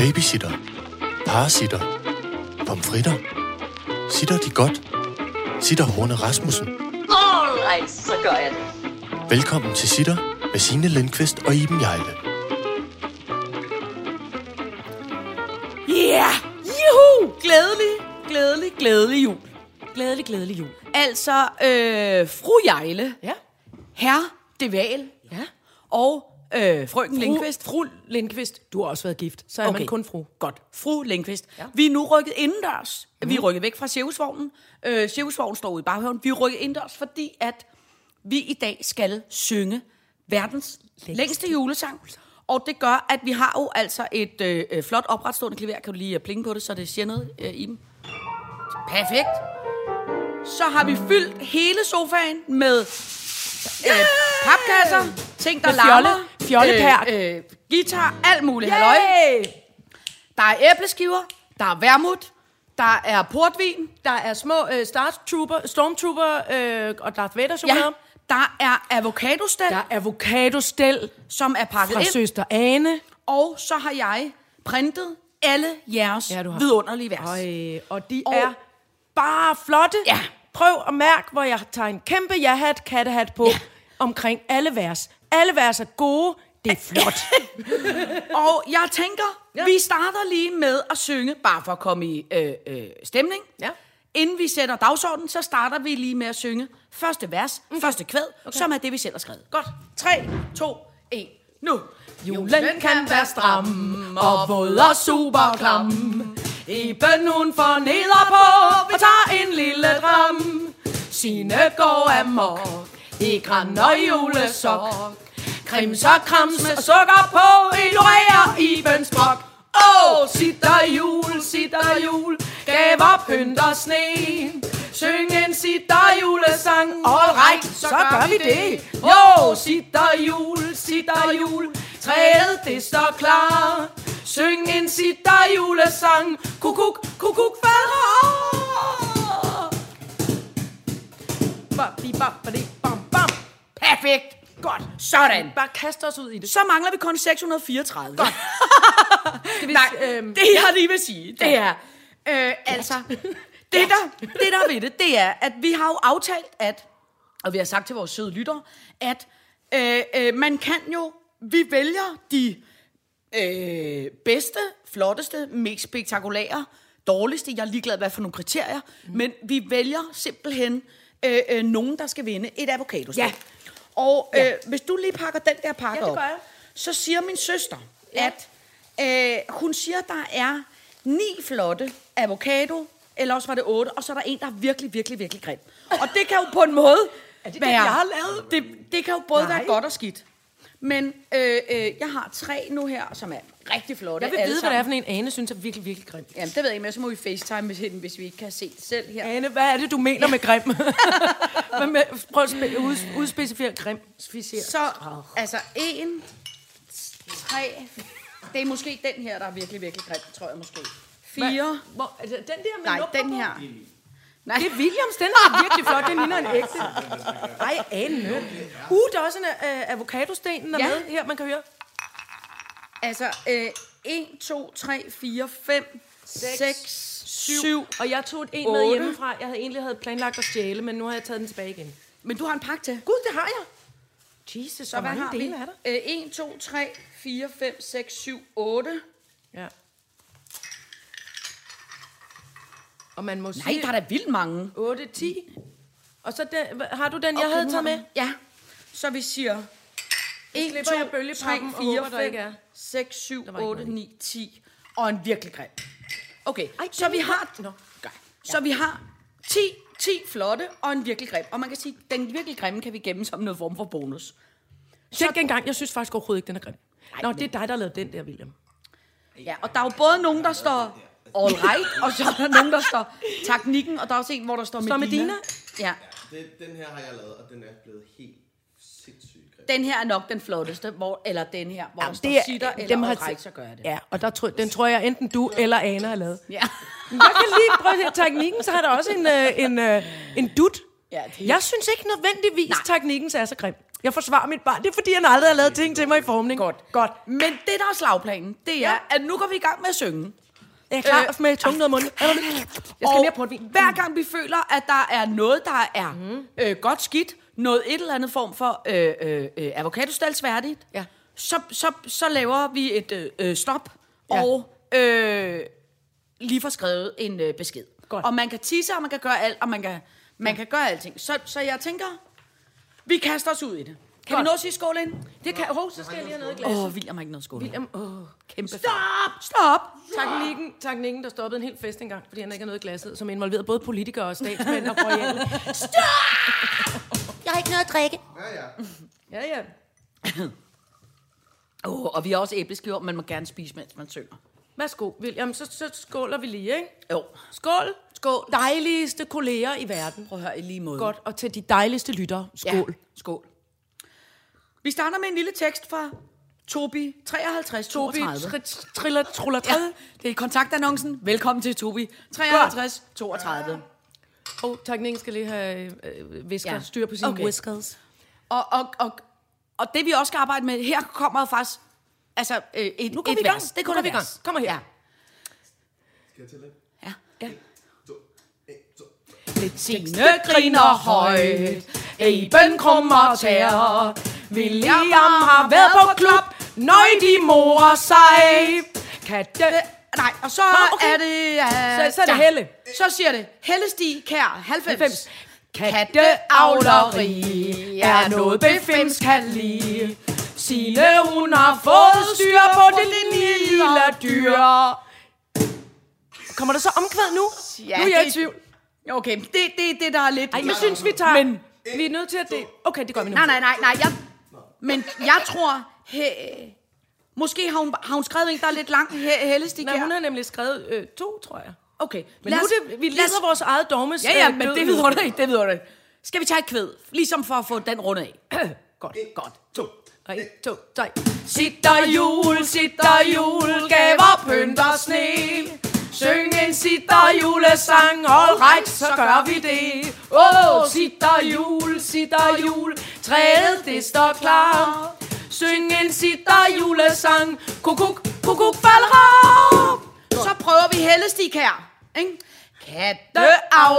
Babysitter. Parasitter. Pomfritter. Sitter de godt? Sitter Horne Rasmussen. Alright, så gør jeg det. Velkommen til Sitter med Signe Lindqvist og Iben Jejle. Ja! Yeah! Juhu! Glædelig, glædelig, glædelig jul. Glædelig, glædelig jul. Altså, øh, fru Jejle, Ja. herr Deval Ja. og øh, frøken Fru, Lindqvist. fru Lindqvist, du har også været gift, så er okay. man kun fru. Godt. Fru Lindqvist. Ja. Vi er nu rykket indendørs. Mm. Vi er rykket væk fra Sjævsvognen. Øh, Sjævsvognen står ude i baghaven. Vi er rykket indendørs, fordi at vi i dag skal synge verdens længste, længste julesang. Og det gør, at vi har jo altså et øh, øh, flot opretstående klaver. Kan du lige øh, plinge på det, så det siger noget øh, i dem? Perfekt. Så har vi fyldt hele sofaen med øh, papkasser, ting, der larmer, fjollepærk. øh, øh, guitar, alt muligt. Halløj. Der er æbleskiver, der er vermut, der er portvin, Der er små øh, Stormtrooper, Stormtrooper øh, og Darth Vader ja, chokolade. der er avocadostel, Der er avocadostel som er pakket fra ind, søster Ane. og så har jeg printet alle jeres Ja, vidunderlige vers. Øj, og de og er bare flotte. Ja. Prøv at mærke, hvor jeg tager en kæmpe ja-hat, kattehat på Ja. omkring alle vers. Alle vers er gode. Det er flot. Og jeg tænker, ja. Vi starter lige med at synge, bare for at komme i øh, øh, stemning. Ja. Inden vi sætter dagsordenen, så starter vi lige med at synge første vers, okay. første kvæd, okay. som er det, vi selv har skrevet. Godt. 3, 2, 1, nu. Julen kan være stram og våd og super klam. Iben hun får neder på og tager en lille dram. Sine går amok i græn og julesok. Krims og krams med sukker på ignorerer Ibens brok. Åh, oh, sitter jul, sitter jul, gaver pynter sne. Syng en sitter julesang, all right, så, så gør vi det. Jo, sitter jul, sitter jul, træet det står klar. Syng en sitter julesang, kukuk, kukuk, bam. Perfekt. Godt. Sådan. Bare kast os ud i det. Så mangler vi kun 634. Godt. vi, Nej, øhm, det jeg lige vil sige, det er, øh, altså, det der, det der er ved det, det er, at vi har jo aftalt, at, og vi har sagt til vores søde lytter, at øh, øh, man kan jo, vi vælger de øh, bedste, flotteste, mest spektakulære, dårligste, jeg er ligeglad hvad for nogle kriterier, mm. men vi vælger simpelthen øh, øh, nogen, der skal vinde et avocado Ja. Og øh, hvis du lige pakker den der pakke Ja, det op, så siger min søster, Ja. at øh, hun siger, der er ni flotte avocado, eller også var det otte, og så er der en, der er virkelig, virkelig, virkelig grim. Og det kan jo på en måde Er det være... jeg har lavet? Det, det kan jo både Nej. være godt og skidt. Men øh, øh, jeg har tre nu her, som er rigtig flotte. Jeg vil vide, hvad det er for en Ane, synes er virkelig, virkelig grim. Jamen, det ved jeg ikke, men så må vi facetime med hende, hvis vi ikke kan se det selv her. Ane, hvad er det, du mener med grim? Hvad med, prøv at spe- ud, udspecificere grim. Specificere. Så, altså, en, tre, det er måske den her, der er virkelig, virkelig grim, tror jeg måske. Fire, Hvor, altså, den der med nej, den her. Nej, Det er Williams, den er virkelig flot. Den ligner en ægte. Ej, Ane. Uh, der er også en uh, avocadosten der Ja. med her, man kan høre. altså, øh, 1, 2, 3, 4, 5, 6, 7. Og jeg tog en med Otte. hjemmefra. Jeg havde egentlig havde planlagt at stjæle, men nu har jeg taget den tilbage igen. Men du har en pakke til. Gud, det har jeg. Jesus, Så hvad har vi? dele er der? Øh, 1, 2, 3, 4, 5, 6, 7, 8. Ja. Og man må Nej, sige der er da vildt mange. 8, 10. Og så den, har du den, jeg Okay, havde taget har- med? Ja. Så vi siger 1, slipper 2, jeg 3, bølgepappen og 4, håber, der ikke er. 5, 6, 7, Der var ikke 8, noget 9, 10. Og en virkelig grim. Okay, Ej, så vi har... Nå. Godt. Så vi har 10, 10 flotte og en virkelig grim. Og man kan sige, at den virkelig grimme kan vi gemme som noget form for bonus. Tjek den gang. Jeg synes faktisk overhovedet ikke, den er grim. Nå, men- det er dig, der har lavet den der, William. Ja, og der er jo både nogen, der står all right, og så er der nogen, der står teknikken, og der er også en, hvor der står Står Medina. Medina? Ja, Den, den her har jeg lavet, og den er blevet helt sindssygt grim. den her er nok den flotteste, hvor, eller den her, hvor der står det er- sitter, eller dem all har- right, så gør jeg det. Ja, og der, tror- den tror jeg enten du eller Ane har lavet. Ja. Men jeg kan lige prøve her teknikken, så har der også en, øh, en, øh, en dut. Ja, det- Jeg synes ikke nødvendigvis, Nej. teknikken er så grim. Jeg forsvarer mit barn. Det er fordi, han aldrig har lavet ting til mig i formning. Godt. Godt. Men det, der er slagplanen, det er, Ja. at nu går vi i gang med at synge. Jeg er klar Øh, med tungen af munden. Jeg skal og mere portvin. hver gang vi føler, at der er noget, der er mm. øh, godt skidt, noget et eller andet form for øh, øh, øh, avocadostalsværdigt, Ja. så, så, så laver vi et øh, øh, stop Ja. og øh, lige får skrevet en øh, besked. Godt. Og man kan tisse, og man kan gøre alt, og man kan, man kan gøre alting. Så, så jeg tænker, vi kaster os ud i det. Kan Godt. vi nå at sige skål ind? Det kan... Hov, så skal jeg lige have noget i glas. Åh, oh, William har ikke noget skål. William, åh. Kæmpe Stop! Stop! Teknikken, teknikken, der stoppede en hel fest engang, fordi han ikke har noget i glasset, som involverede både politikere og statsmænd og royale. Jeg har ikke noget at drikke. Ja, ja. Oh, og vi har også æbleskiver, man må gerne spise, mens man synger. Værsgo, William. Så, så skåler vi lige, ikke? Jo. Skål. Skål. Dejligste kolleger i verden. Prøv at høre i lige måde. Godt. Og til de dejligste lyttere. Skål. Ja, skål. Vi starter med en lille tekst fra Tobi 53 Tobi, 32. tr- triller, truller, Ja, tredje. det er kontaktannoncen. Velkommen til Tobi 53 32. Og teknikken skal lige have øh, visker, Ja. styr på sine Okay. whiskers. Og, og, og, og det vi også skal arbejde med, her kommer faktisk altså, øh, et, Nu et vi i gang. vers. Det Nu kun går et vi i gang. Kommer her. Ja. Skal jeg til lidt? ja. Ja. To, en, to. Signe griner højt, Eben krummer tær. William har været på klub, nøj de morer sig. Katte. Nej, og så Nå, okay. er det... Uh, Så- så er det Helle. Så siger det, Helle Stig Kær, 90. 90. Katteavleri er noget befims kan lide. Signe, hun har fået styr på det lille dyr. Kommer der så omkvæd nu? Ja, nu er jeg i det- tvivl. Okay, det er det, det, der er lidt... Ej, jeg synes, vi tager... Men, vi er nødt til at det... Okay, det gør vi nu. Nej, nej, nej, nej. Jeg, men jeg tror... He, måske har hun, har hun skrevet en, der er lidt lang, he, Helle Stig Nej, hun har nemlig skrevet øh, to, tror jeg. Okay, Men nu er det, vi lider vores eget dogmes Ja, ja, øh, men det nu. ved du ikke, det ved du ikke. Skal vi tage et kvæd? Ligesom for at få den runde af. Godt, godt. To, tre, to, tre. Sitter jul, sitter jul, gaver, pynter, sne. Syng en sitter julesang, all right, så gør vi det. Åh, oh, sitter jul, sitter jul, træet det står klar. Syng en sitter julesang, kukuk, kukuk, falder Så prøver vi Hellestik her. Ikke? Katteavleri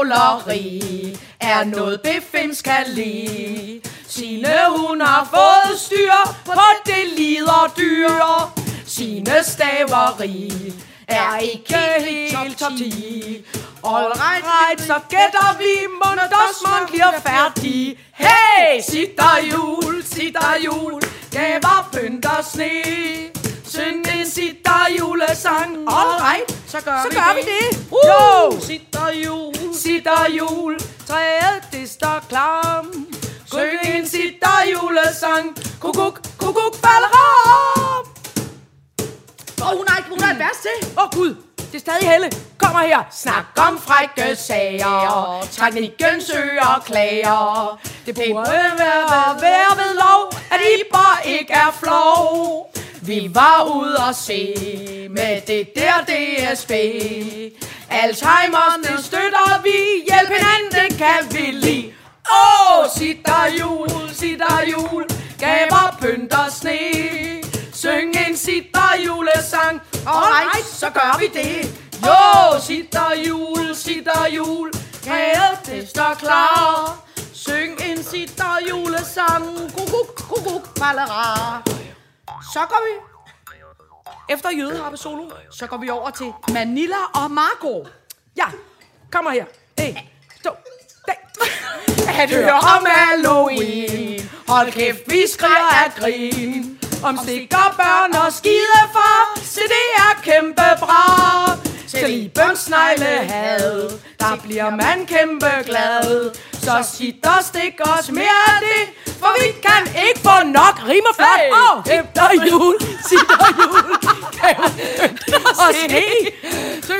er noget befims kan lide. Sine hun har fået styr på det lider dyr. Sine staveri er ikke helt top 10. All right, right, så gætter vi, Mondersmon bliver færdig. Hey, sitter jul, sitter jul, gaver, pynter, sne. Syng en sitter julesang, all right, Så gør så vi gør det. vi det. Uh! Jo, sitter jul, sitter jul, træet det står klar. Syng en sitter julesang, kukuk, kukuk, falder og hun har ikke hun har et vers til. Åh oh, Gud, det er stadig Helle. Kommer her. Snak om frække sager. Teknikken søger klager. Det burde være, være ved lov, at I bare ikke er flov. Vi var ude og se med det der DSB. Alzheimer's, det støtter vi. Hjælp hinanden, det kan vi lide. Åh, oh, sitter jul, sitter jul. Gaver, pynter, sne. Syng en sitter julesang. Alright, så gør vi det. Jo, sitter jul, sitter jul. Kæde, det står klar. Syng en sitter julesang. Kukuk, kukuk, balera. Så går vi. Efter jødeharpe solo, så går vi over til Manila og Marco. Ja, kommer her. En, to, tre At høre om Halloween. Hold kæft, vi skriger af grin Om stikker børn og skidefar. Se det er kæmpe bra Til Ibens sneglehad Der bliver man kæmpe glad. Så sit og stik os mere af det For vi kan ikke få nok. Rimer flot. Hey! Åh, oh, efter jul Sitter jul. Og sne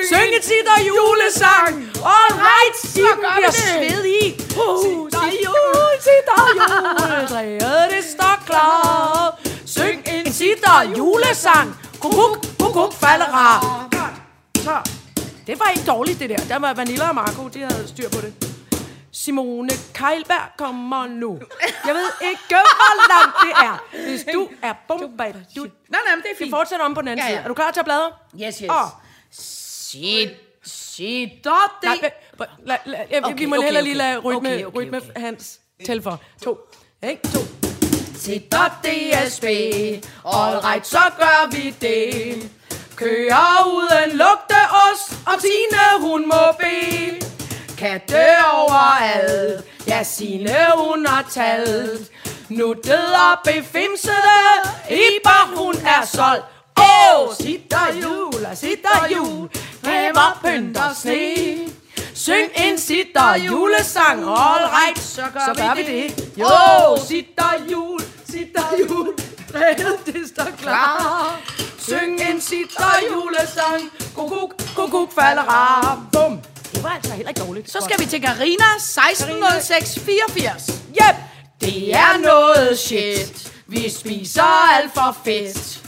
Syng. En sitter julesang. All right, så gør vi det. sved i. Sitter jul, sitter jul. Træet det står klar Syng en sitter julesang Kukuk, kukuk, faldera Så, det var ikke dårligt det der Der var Vanilla og Marco, de havde styr på det Simone Keilberg kommer nu. Jeg ved ikke, hvor langt det er. Hvis du er bomba... Du, Nej, nej, men det er vi fint. fortsætter om på den anden Ja, side. ja. Er du klar til at bladre? Yes, yes. Åh. Sit, det. Nej, men- la, la, ja, vi Okay, må okay, heller lige lade rytme, Okay, okay, rytme okay. Hans tælle for. To. Ikke? To. Sitter DSB, all right, så gør vi det. Kører uden lugteost, og Tine hun må bede. Kan dø overalt, ja Signe hun har talt. Nu døder befimsede, Iber hun er solgt. Åh, oh, sitter jul, og sitter jul, gaver pynter sne. Syng en sitter julesang, all right, så gør, Så gør vi det. det. Jo, oh, sitter jul, sitter jul, træet det står klar. Syng en sitter julesang, kukuk, kukuk falder rar. Bum. Det var altså heller ikke dårligt. Så skal vi til Carina 160684. Yep. Det er noget shit. Vi spiser alt for fedt.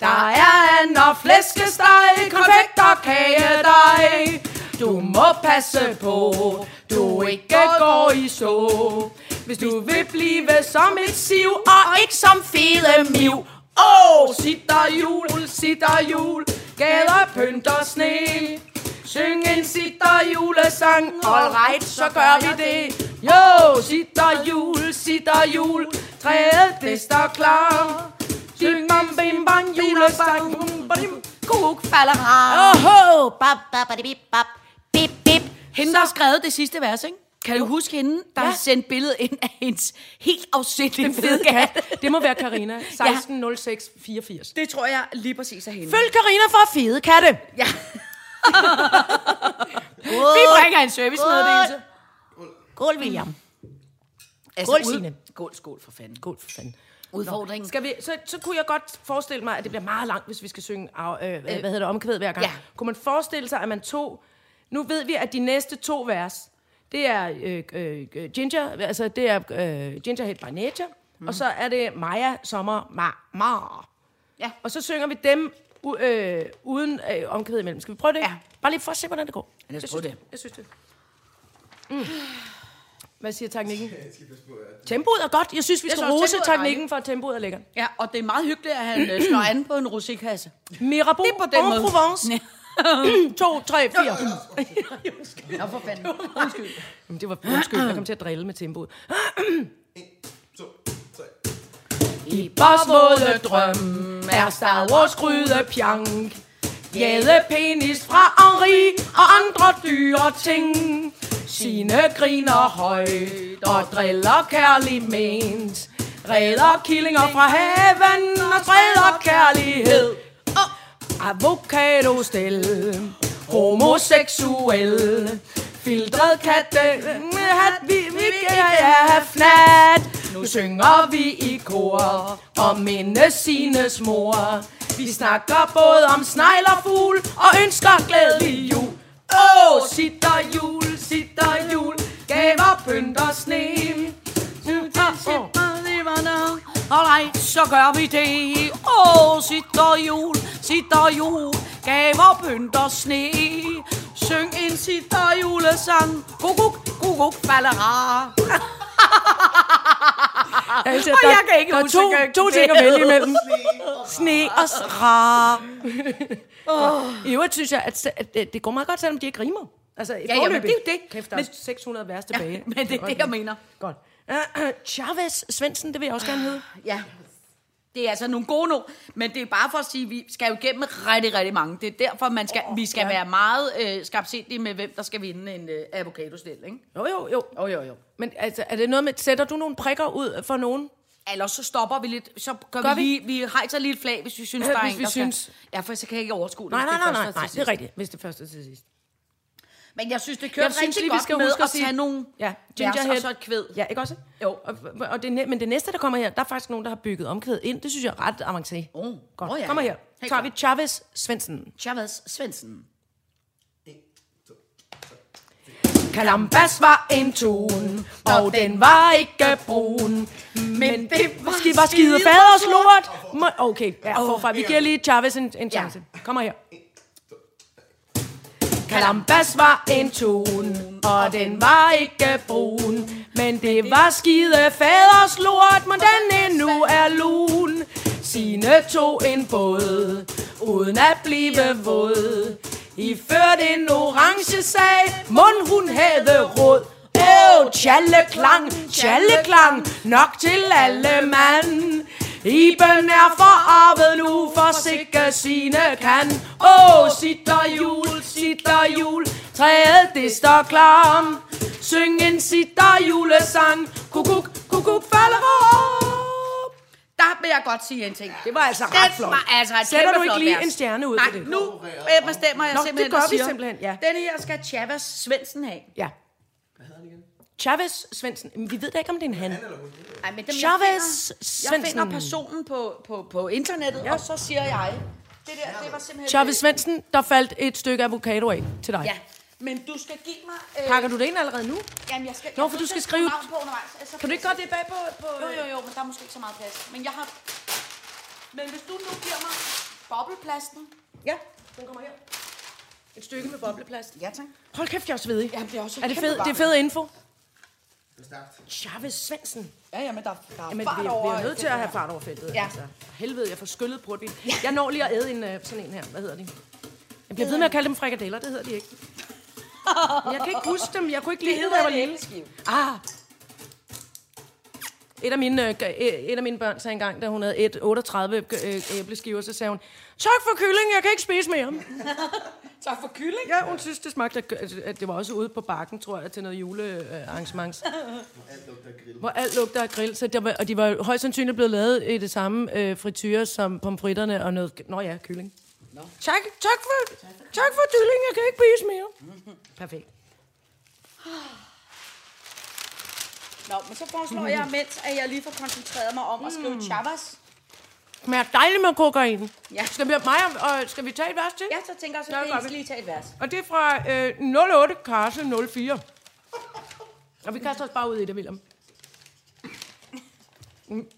Der er and og flæskesteg, konfekt og kagedej. Du må passe på, du ikke går i stå. Hvis du vil blive som et siv, og ikke som fede miv. Åh, oh, sitter jul, sitter jul, gader pynter sne. Syng en sitter julesang, all right, så gør vi det. Jo, sitter jul, sitter jul, træet det står klar. Syng bam bim bam julesang, bum badim, kuk falder. Oho, bap, bap, bap, bip, bap, bip, bip. Hende, der har skrevet det sidste vers, ikke? Kan du huske hende, der Ja. har sendt billedet ind af hendes helt afsindelige fede kat? Det må være Karina 160684. Det tror jeg lige præcis er hende. Følg Karina for fede katte. Ja. Vi bringer en servicemeddelelse. Skål, William. Altså, Skål, Signe. Skål, skål for fanden. God for fanden. Udfordringen. Skal vi, så, så kunne jeg godt forestille mig, at det bliver meget langt, hvis vi skal synge af, øh, hvad hedder det, omkvæd hver gang. ja. Kunne man forestille sig, at man tog... Nu ved vi, at de næste to vers, det er øh, øh, Ginger, altså det er øh, Gingerhead by Nature, mm. og så er det Maja Sommer Mar. Mar. Ja. Og så synger vi dem u- øh, uden øh, omkvæd imellem. Skal vi prøve det? Ja. Bare lige for at se, hvordan det går. Lad os Jeg prøve det. Jeg synes det. Mm. Hvad siger teknikken? Tempoet er godt. Jeg synes, vi skal synes rose teknikken, for at tempoet er lækkert. Ja, og det er meget hyggeligt, at han øh, slår an på en rosékasse. Mirabeau Det er på den en måde. Provence. 2, 3, 4. Nå, for fanden. Jamen, det var undskyld, jeg kom til at drille med tempoet. To, tre. I Bosvåde drøm er Star Wars gryde pjank. Jæde penis fra Henri og andre dyre ting. Sine griner højt og driller kærlig ment. Redder killinger fra haven og spreder kærlighed. Avocado stel, homoseksuel. Filtret katte, hat vi, vi have fnat. Nu synger vi i kor og minde sine mor. Vi snakker både om snegl og fugl og ønsker glædelig jul. Åh, oh, sitter jul, sitter jul, gaver pynter sne. Alright, så gør vi det. Åh, oh, sitter jul, sitter jul, gaver pynter sne. Syng en sitter julesang, kukuk, kukuk, falder Jeg, elsker, Og der, jeg kan ikke der er to, to det ting at vælge imellem. Sne og sra. I øvrigt synes jeg, at, at det, det går meget godt, selvom de ikke rimer. Altså, Ja, ja, men det er jo det. Kæft, der Men- er 600 vers tilbage. men det er det, jeg mener. Godt. Chavez Svendsen, det vil jeg også gerne hedde. Ja, det er altså nogle gode nu, men det er bare for at sige, at vi skal jo igennem rigtig, rigtig mange. Det er derfor, man skal, vi skal være meget øh, skarpsindige med, hvem der skal vinde en øh, avocado-stil, ikke? Jo, jo, jo. Jo, jo, jo. Men altså, er det noget med, sætter du nogle prikker ud for nogen? Ellers så stopper vi lidt, så gør, Gør vi, vi? lige, vi hejser lige et flag, hvis vi synes, Ja, der er hvis en, vi der synes. skal. Ja, for så kan jeg ikke overskue det. Nej, nej, nej, nej, nej, det er rigtigt, hvis det første til sidst. Men jeg synes, det kører Jeg synes rigtig lige, vi godt skal med huske at at sige- tage nogle Ja, Gingerhead. og så et kvæd. Ja, ikke også? Jo. Og, og det, men det næste, der kommer her, der er faktisk nogen, der har bygget omkvæd ind. Det synes jeg er ret avanceret. Oh, Godt. oh, ja. Kommer her. Helt Tager vi Chavez Svendsen. Chavez Svendsen. Kalambas var en tone, og den var ikke brun. Men det var, ski, var skide faders lort. Okay, ja, forfra. Vi giver lige Chavez en, en chance. Kommer her. Kalambas var en tun, og den var ikke brun. Men det var skide faders lort, men den endnu er lun. Sine tog en båd, uden at blive våd. I førte en orange sag, mund hun havde råd. Åh, oh, tjalleklang, tjalleklang, nok til alle mand. Iben er forarvet nu, for sikke sine kan. Åh, oh, sitter jul, sitter jul, træet det står klar. Syng en sitter julesang, kukuk, kukuk falder op. Der vil jeg godt sige en ting. Det var altså ret flot. var altså et Sætter du ikke lige vers. en stjerne ud Nej, for det? nu bestemmer jeg Nå, det simpelthen gør og vi siger, simpelthen, ja. Den her skal Chavez Svendsen have. Ja. Chavez Svendsen. Vi ved da ikke, om det er en han. Ej, men dem, Chavez jeg finder, jeg Svendsen. finder personen på, på, på internettet, ja. og så siger jeg, det der, det var simpelthen... Chavez Svendsen, der faldt et stykke avocado af til dig. Ja, men du skal give mig... Øh, Pakker du det ind allerede nu? Jamen, jeg skal... Nå, jeg for du skal skrive- navn På undervejs, ellers så Kan du ikke gøre det bag på... på Jo, jo, jo, men der er måske ikke så meget plads. Men jeg har... Men hvis du nu giver mig bobleplasten... Ja, den kommer her. Et stykke med bobleplast. Ja, tak. Hold kæft, jeg er svedig. Jamen, det er også Er det fed, det er fed info? Er. Chavez Svendsen. Ja, ja, men der, der er Jamen, fart vi, er, over... vi er nødt til at have fart over feltet. Ja. Altså. Helvede, jeg får skyllet portvin. Jeg når lige at æde en, uh, sådan en her. Hvad hedder de? Jeg bliver ved med at kalde dem frikadeller. Det hedder de ikke. Men Jeg kan ikke huske dem. Jeg kunne ikke lide det, da jeg var lille. Ah. Et af, mine, øh, et af mine børn sagde engang, da hun havde et 38 øh, æbleskiver, så sagde hun, tak for kylling, jeg kan ikke spise mere. Tak for kylling. Ja, hun synes, det smagte, at- det var også ude på bakken, tror jeg, til noget julearrangement. Alt lugter grill. Hvor alt lugter af grill, så der var, og de var højst sandsynligt blevet lavet i det samme øh, frityre som pomfritterne og noget... Nå ja, kylling. No. Tak, tak, for, tak for kylling, jeg kan ikke spise mere. Perfekt. Nå, men så foreslår jeg, mens at jeg lige får koncentreret mig om at skrive Mm. Chavez. Smager dejligt med kokain. Ja. Skal vi, mig og, skal vi tage et vers til? Ja, så tænker jeg, så Ja, kan lige tage et vers. Og det er fra øh, 08 Karse 04. Og vi kaster os bare ud i det, William.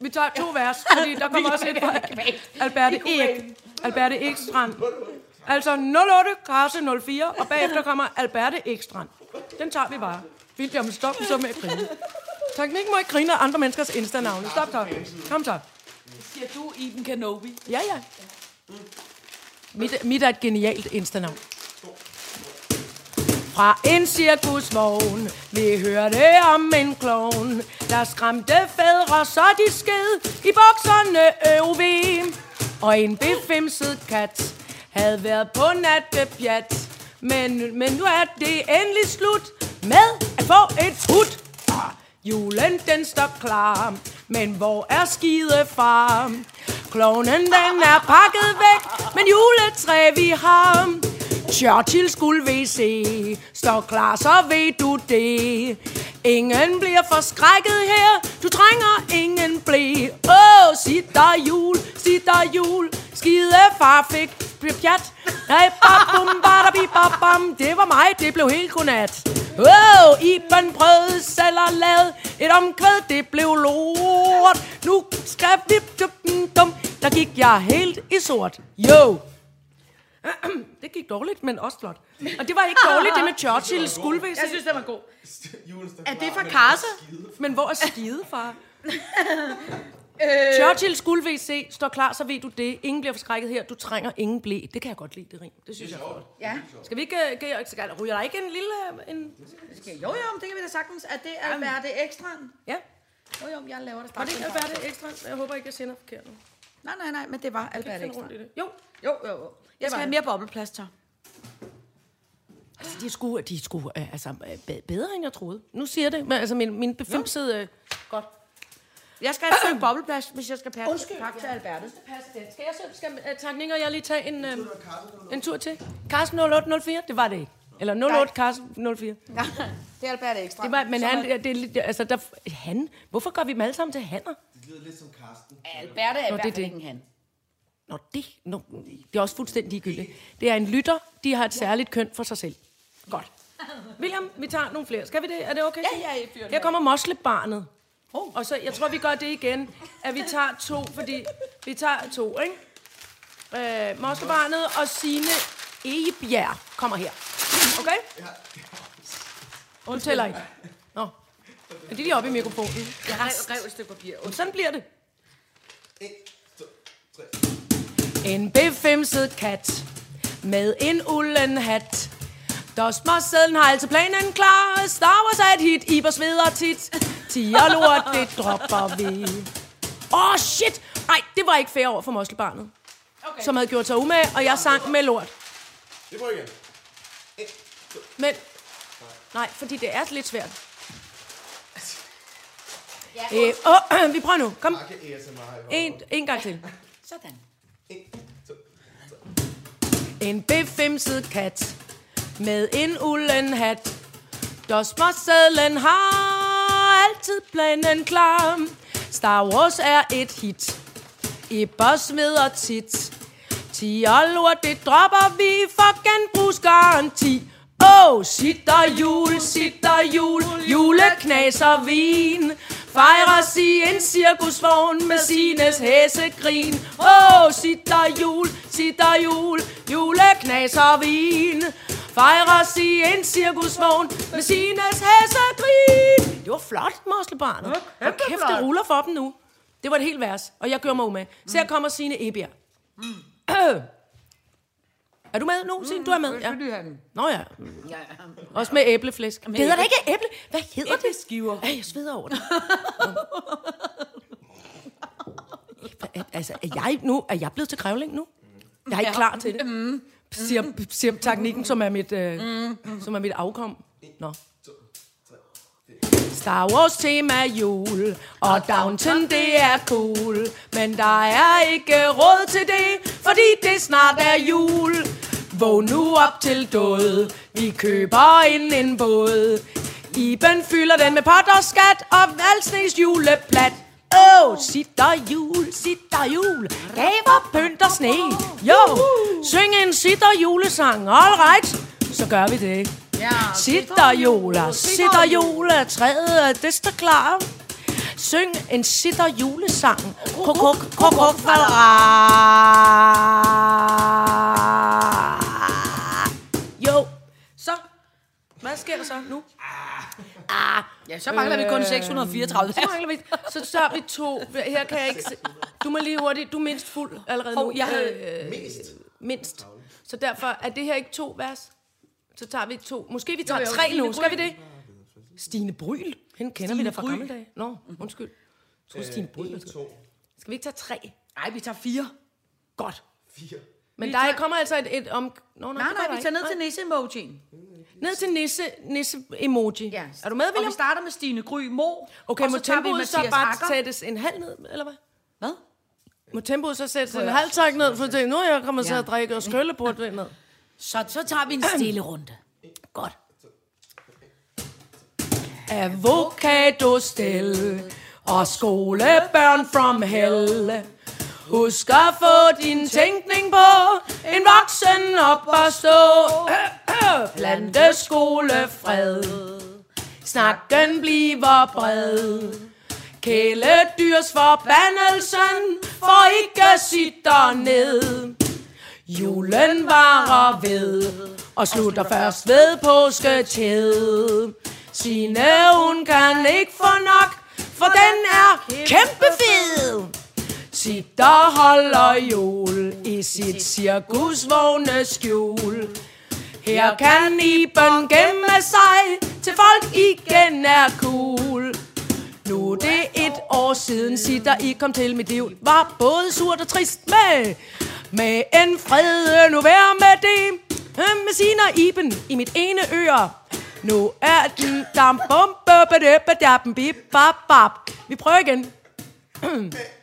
Vi tager to vers, fordi der kommer også et fra Alberte Ek. Alberte Ekstrand. Altså 08 Karse 04, og bagefter kommer Alberte Ekstrand. Den tager vi bare. William, stop så med at grine. Teknik må ikke grine af andre menneskers Insta-navne. Stop så. Kom så. Siger du Iben Kenobi? Ja, ja. Mit, mit er et genialt Insta-navn. Fra en cirkusvogn, vi hørte om en klovn, der skræmte fædre, så de sked i bukserne øv Og en befimset kat havde været på nattepjat. Men, men nu er det endelig slut med at få et hud. Julen den står klar, men hvor er skidefar? Klovnen den er pakket væk, men juletræ vi har. Churchill skulle vi se, står klar, så ved du det. Ingen bliver forskrækket her, du trænger ingen blæ. Åh, oh, sit der jul, sit der jul, skidefar fik pjat. Nej, babum, badabi, babam, det var mig, det blev helt godnat. Oh, Iben prøvede selv at lave et omkvæd, det blev lort. Nu skrev vi dum, dum, der gik jeg helt i sort. Jo. Det gik dårligt, men også flot. Og det var ikke dårligt, det med Churchill vi Jeg synes, det var god. Er det fra Karse? skide. Men hvor er skide, far? Churchill skulle vi se, står klar, så ved du det. Ingen bliver forskrækket her, du trænger ingen blæ. Det kan jeg godt lide, det rim. Det synes jeg er flot. Ja. Skal vi ikke... Kan, skal, ryger der ikke en lille... En... Okay, jo, jo, men det kan vi da sagtens. Er det Alberte Ekstrand? Ja, Jo, jo, jeg laver det var straks. det ikke Alberte Ekstra? Jeg håber ikke, jeg sender forkert nu. Nej, nej, nej, men det var i det. Jo, Jo, jo, jo. Jeg skal var have det. mere bobleplaster. altså, de er sgu, de er sgu øh, altså, øh, be- bedre, end jeg troede. Nu siger det, men altså, min, min befimsede... Øh, godt. Jeg skal have et stykke bobleplast, hvis jeg skal pakke, pakke til Alberte. Passe den. Skal jeg så, skal uh, Takning og jeg lige tage en, uh, en tur til? Carsten 0804? Det var det ikke. Eller 08 Carsten 04. Ja, det er Alberte Ekstrand. Det var, men han, er- det er, lidt- altså, der, han, hvorfor gør vi dem alle sammen til hanner? Det lyder lidt som Karsten. Alberte er i hvert det er fald det. ikke en han. Nå, det, nå, det er også fuldstændig ligegyldigt. Det er en lytter, de har et særligt køn for sig selv. Godt. William, vi tager nogle flere. Skal vi det? Er det okay? Ja, ja, jeg fyrer den Her af. kommer moslebarnet. Oh. Og så, jeg tror, vi gør det igen, at vi tager to, fordi vi tager to, ikke? Øh, moslebarnet og sine Egebjerg kommer her. Okay? Hun tæller ikke. Nå. Er det lige oppe i mikrofonen? Jeg rev, rev et stykke papir. Og sådan bliver det. 1, 2, 3. En befimset kat med en ulden hat. Dosmersedlen har altid planen klar. Star Wars er et hit, Iber sveder tit. Tiger lort, det dropper vi. Åh, oh, shit! Nej, det var ikke fair over for moskelbarnet. Okay. Som havde gjort sig umage, og jeg sang med lort. Det prøver igen. Men, nej, fordi det er lidt svært. Øh, oh, vi prøver nu. Kom, en, en gang til. Sådan. 1, 2, En befimset kat med en ulden hat. Dosmersedlen har altid planen klar. Star Wars er et hit. I boss ved tit. Tiger lort, det dropper vi for genbrugsgaranti. Åh, oh, sitter jul, sitter jul, juleknaser vin. Fejres i en cirkusvogn med sines hæsegrin. Åh, oh, sitter jul, sitter jul, juleknaser vin. Fejres i en cirkusvogn med sines hæsegrin. Det var flot, moslebarnet. Ja, kæft, kæft, det ruller for dem nu. Det var et helt vers, og jeg gør mig med. Så her kommer Signe Ebjerg. Er du med nu, Signe? Du er med? Ja. Nå ja. Ja, Også med æbleflæsk. Det hedder det ikke æble? Hvad hedder det? Æbleskiver. Ej, jeg sveder over det. Altså, er jeg nu? Er jeg blevet til krævling nu? Jeg er ikke klar til det. Siger, siger teknikken, som er mit, øh, som er mit afkom. Nå. Star Wars tema jul, og Downton det er cool. Men der er ikke råd til det, fordi det snart er jul. Vågn nu op til død, vi køber ind en båd. Iben fylder den med pot og skat, og valsnes juleplat. Åh, oh, sitter jul, sitter jul, gaver, pynt og sne. Jo, syng en sitter julesang, all right, så gør vi det. ja. Sitter jola, sitter træet det står klar. Syng en sitter julesang. Kok, kok, kok, kok, Jo, så. Hvad sker der så nu? Ja, så mangler vi kun 634. Så mangler vi. Så tager vi to. Her kan jeg ikke se. Du må lige hurtigt. Du er mindst fuld allerede nu. Jeg havde- Mest. mindst. Så derfor er det her ikke to vers. Så tager vi to. Måske vi tager jo, tre Stine nu. Skal vi Bryl. det? Stine Bryl. Hende kender vi da fra gamle dage. Nå, undskyld. Jeg tror Stine Bryl. 1, 2, Skal vi ikke tage tre? Nej, vi tager fire. Godt. 4. Men Vi der tager- kommer altså et, et om... Nå, Nej, nej, der vi tager ned til nisse-emojien. Ned til nisse, nisse emoji. Ja. Er du med, Og William? vi starter med Stine Gry Mo. Okay, og må så tempoet så bare Akker. sættes en halv ned, eller hvad? Hvad? Må tempoet så sættes en halv tak ned, for det, nu er jeg kommet til at drikke og skylle på det ned. Så, så tager vi en stille runde. Godt. Avocado stel og skolebørn from hell. Husk at få din tænkning på en voksen op og stå. Plante skolefred. Snakken bliver bred. Kæledyrs forbandelsen får ikke sit ned. Julen varer ved og slutter først ved påsketid. Sine hun kan ikke få nok, for den er kæmpe fed. Sitter og holder jul i sit cirkusvogne skjul. Her kan Iben gemme sig, til folk igen er cool. Nu er det et år siden, sitter I kom til mit liv. Var både surt og trist med. Med en fred, nu vær med det. Øh, med sine Iben i mit ene øre. Nu er den dam bum bum bum bum bum, bum, bum, bum, bum, Vi prøver igen. bum,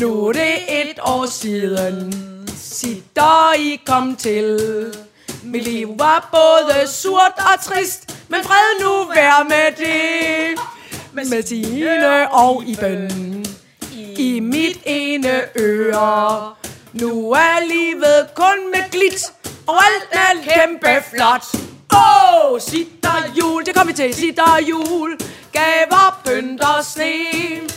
nu er det et år siden, sitter I kom til. Mit liv var både surt og trist, men fred nu vær med det. Med Tine og Iben i mit ene øre. Nu er livet kun med glit, og alt er kæmpe flot. Åh, oh, sitter jul, det kommer vi til, sitter jul, gaver, pynt og sne.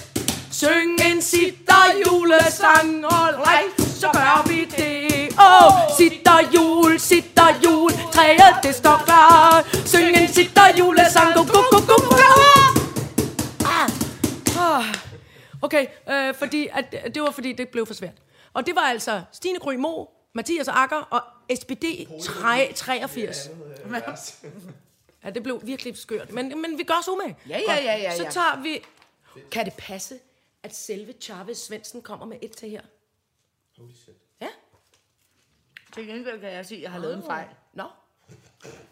Syng en sitter julesang, all right, så gør vi det. Åh, oh, sitter jul, sitter juletræet, det står klar. Syng en sitter julesang, go, go, go, go, go. Ah. Okay, øh, fordi at, det var fordi, det blev for svært. Og det var altså Stine Gry Mo, Mathias Akker og SPD 83. Ja, det blev virkelig skørt. Men, men vi gør os umage. Ja, ja, ja, ja, Så ja. tager vi... Kan det passe, at selve Chavez Svendsen kommer med et til her? Holy shit. Ja? Til gengæld kan jeg sige, at jeg har lavet en fejl. Nå.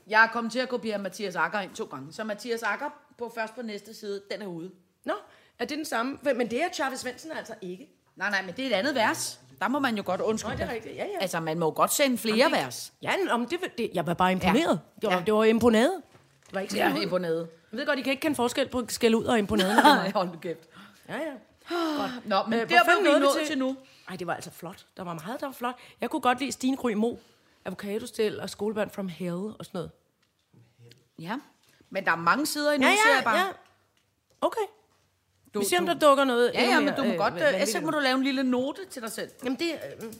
Jeg er kommet til at kopiere Mathias Akker ind to gange. Så Mathias Akker på først på næste side, den er ude. Nå, er det den samme? Men det er Chavez Svendsen altså ikke. Nej, nej, men det er et andet vers. Der må man jo godt undskylde. det er rigtigt. Ja, ja. Altså, man må jo godt sende flere vers. Ja, om det, det, jeg var bare imponeret. Ja. Det, var, Ja. det var imponeret. Det var ikke Ja, skæld ud. imponeret. Jeg ved godt, I kan ikke kende forskel på skæld ud og imponeret. er. Nej, hold nu kæft. ja, ja. Nå, men Øh, hvor der var vi nået til? til nu. Ej, det var altså flot. Der var meget, der var flot. Jeg kunne godt lide Stine Gry Mo, avocadostil og skolebørn from hell og sådan noget. Ja, men der er mange sider endnu, Ja, siger jeg ja, bare. ja. Okay. Du, Vi ser, om der dukker noget. Ja, endnu ja, men mere, du må øh, godt... Øh, vanvittigt. så må du lave en lille note til dig selv. Jamen, det... Øh,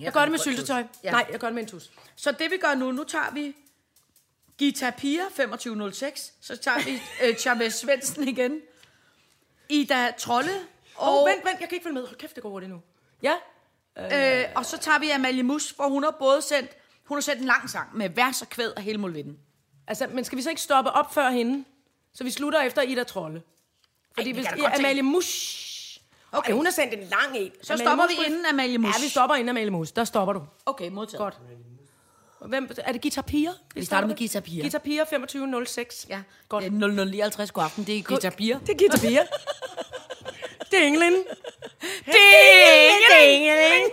jeg gør det med syltetøj. Ja. Nej, jeg gør det med en tus. Så det vi gør nu, nu tager vi Gita Pia 2506, så tager vi øh, Chavez Svendsen igen, Ida Trolle, og, oh, vent, vent, jeg kan ikke følge med. Hold kæft, det går hurtigt nu. Ja, øh, og så tager vi Amalie Mus, hvor hun har både sendt, hun har sendt en lang sang med vers og kvæd og hele mulvitten. altså, men skal vi så ikke stoppe op før hende? Så vi slutter efter Ida Trolle. Fordi vi hvis godt Amalie Mus... Okay. hun har sendt en lang en. Så stopper vi inden Amalie Mus. Ja, vi stopper inden Amalie Mus. Der stopper du. Okay, modtaget. Godt. Hvem, er det Guitar Piger? Vi starter med Guitar Piger. Guitar Piger 2506. Ja, Godt. det er 0059 god aften, det er Gita Pia. Det er Guitar Piger. det er England. Ding!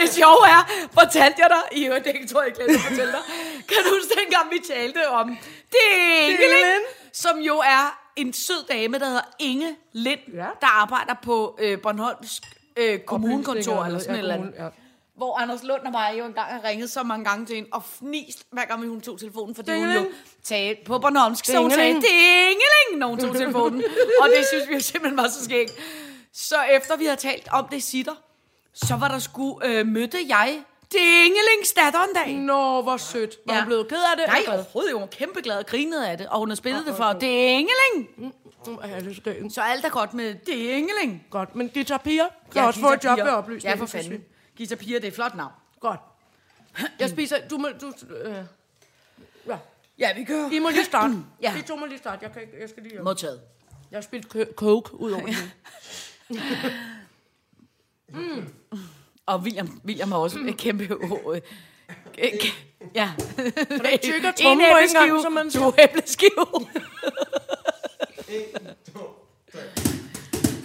det sjove er, fortalte jeg dig, i øvrigt, det tror jeg ikke at fortælle dig, kan du huske dengang, vi talte om Dingeling, som jo er en sød dame, der hedder Inge Lind, Ja. der arbejder på øh, Bornholms øh, kommunekontor, eller sådan Ja, et eller andet. kommune, ja. Hvor Anders Lund og mig jo engang har ringet så mange gange til hende, og fnist hver gang hun tog telefonen, fordi hun jo Dingeling. talte på Bornholmsk, så hun sagde, Dingeling. Dingeling, når hun tog telefonen. og det synes vi jo simpelthen var så skægt. Så efter vi havde talt om det sitter, så var der sgu, øh, mødte jeg Dingelings datter en dag. Nå, hvor sødt. Var Ja. hun blevet ked af det? Nej, overhovedet. Hun var kæmpe glad og grinede af det, og hun har spillet det for Dingeling. Mm, Ja, det er skønt. Så alt er godt med Dingeling. Godt, men Guitar Piger kan også få et job ved oplysning. Ja, for fanden. Gita Pia, det er et flot navn. Godt. Jeg spiser... Du må... Du, øh, ja. Ja, vi kører. I må lige starte. Ja. Vi to må lige starte. Jeg, kan ikke, jeg skal lige... Modtaget. Jeg har spildt kø- coke ud over det. Og William, William har også et kæmpe... Øh, ja. tykker En trommen på en gang, æbleskive, som man to æbleskive.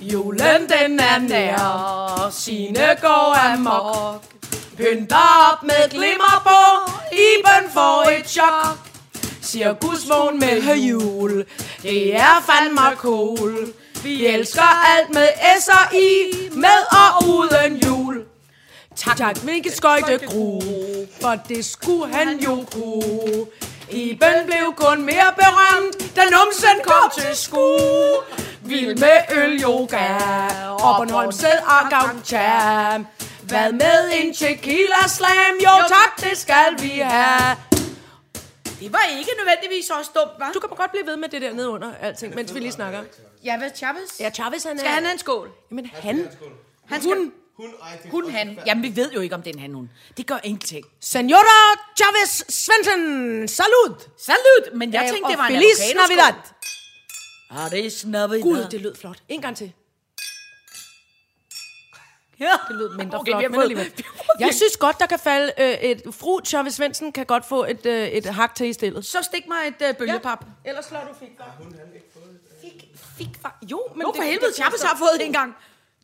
Julen den er nær, sine går amok. Pynter op med glimmer på, Iben får et chok. Cirkusvogn med jul, det er fandme cool. Vi elsker alt med S og I, med og uden jul. Tak, tak, hvilket skøjte gru, for det skulle han jo kunne. Iben blev kun mere berømt, da numsen kom til sku. Vild med øl, yoga, og Bornholm sæd og gavcha. Hvad med en tequila slam? Jo tak, det skal vi have. Det var ikke nødvendigvis også dumt, hva'? Du kan godt blive ved med det der nede under alting, mens vi lige snakker. Ja, hvad Chavez? Ja, Chavez han er... Skal han have en skål? Jamen han... Han skal... Hun... Hun, ej, det Hun, han. færdigt. Jamen, vi ved jo ikke, om det er en han, hun. Det gør ingenting. Senora Chavez Svensson, salud! Salut! Men jeg Ja, tænkte, det var en Feliz. Navidad. Ah, det er Navidad. Gud, det lød flot. En gang til. Ja. Det lød mindre Okay, flot, men fået- alligevel. fået- Jeg synes godt, der kan falde øh, et... Fru Chavez Svendsen kan godt få et, øh, et hak til i stillet. Så stik mig et uh, bølgepap. Ja. Ellers slår du fik. Fik, fik, jo, men jo, det- for helvede, det- Chavez har fået en gang.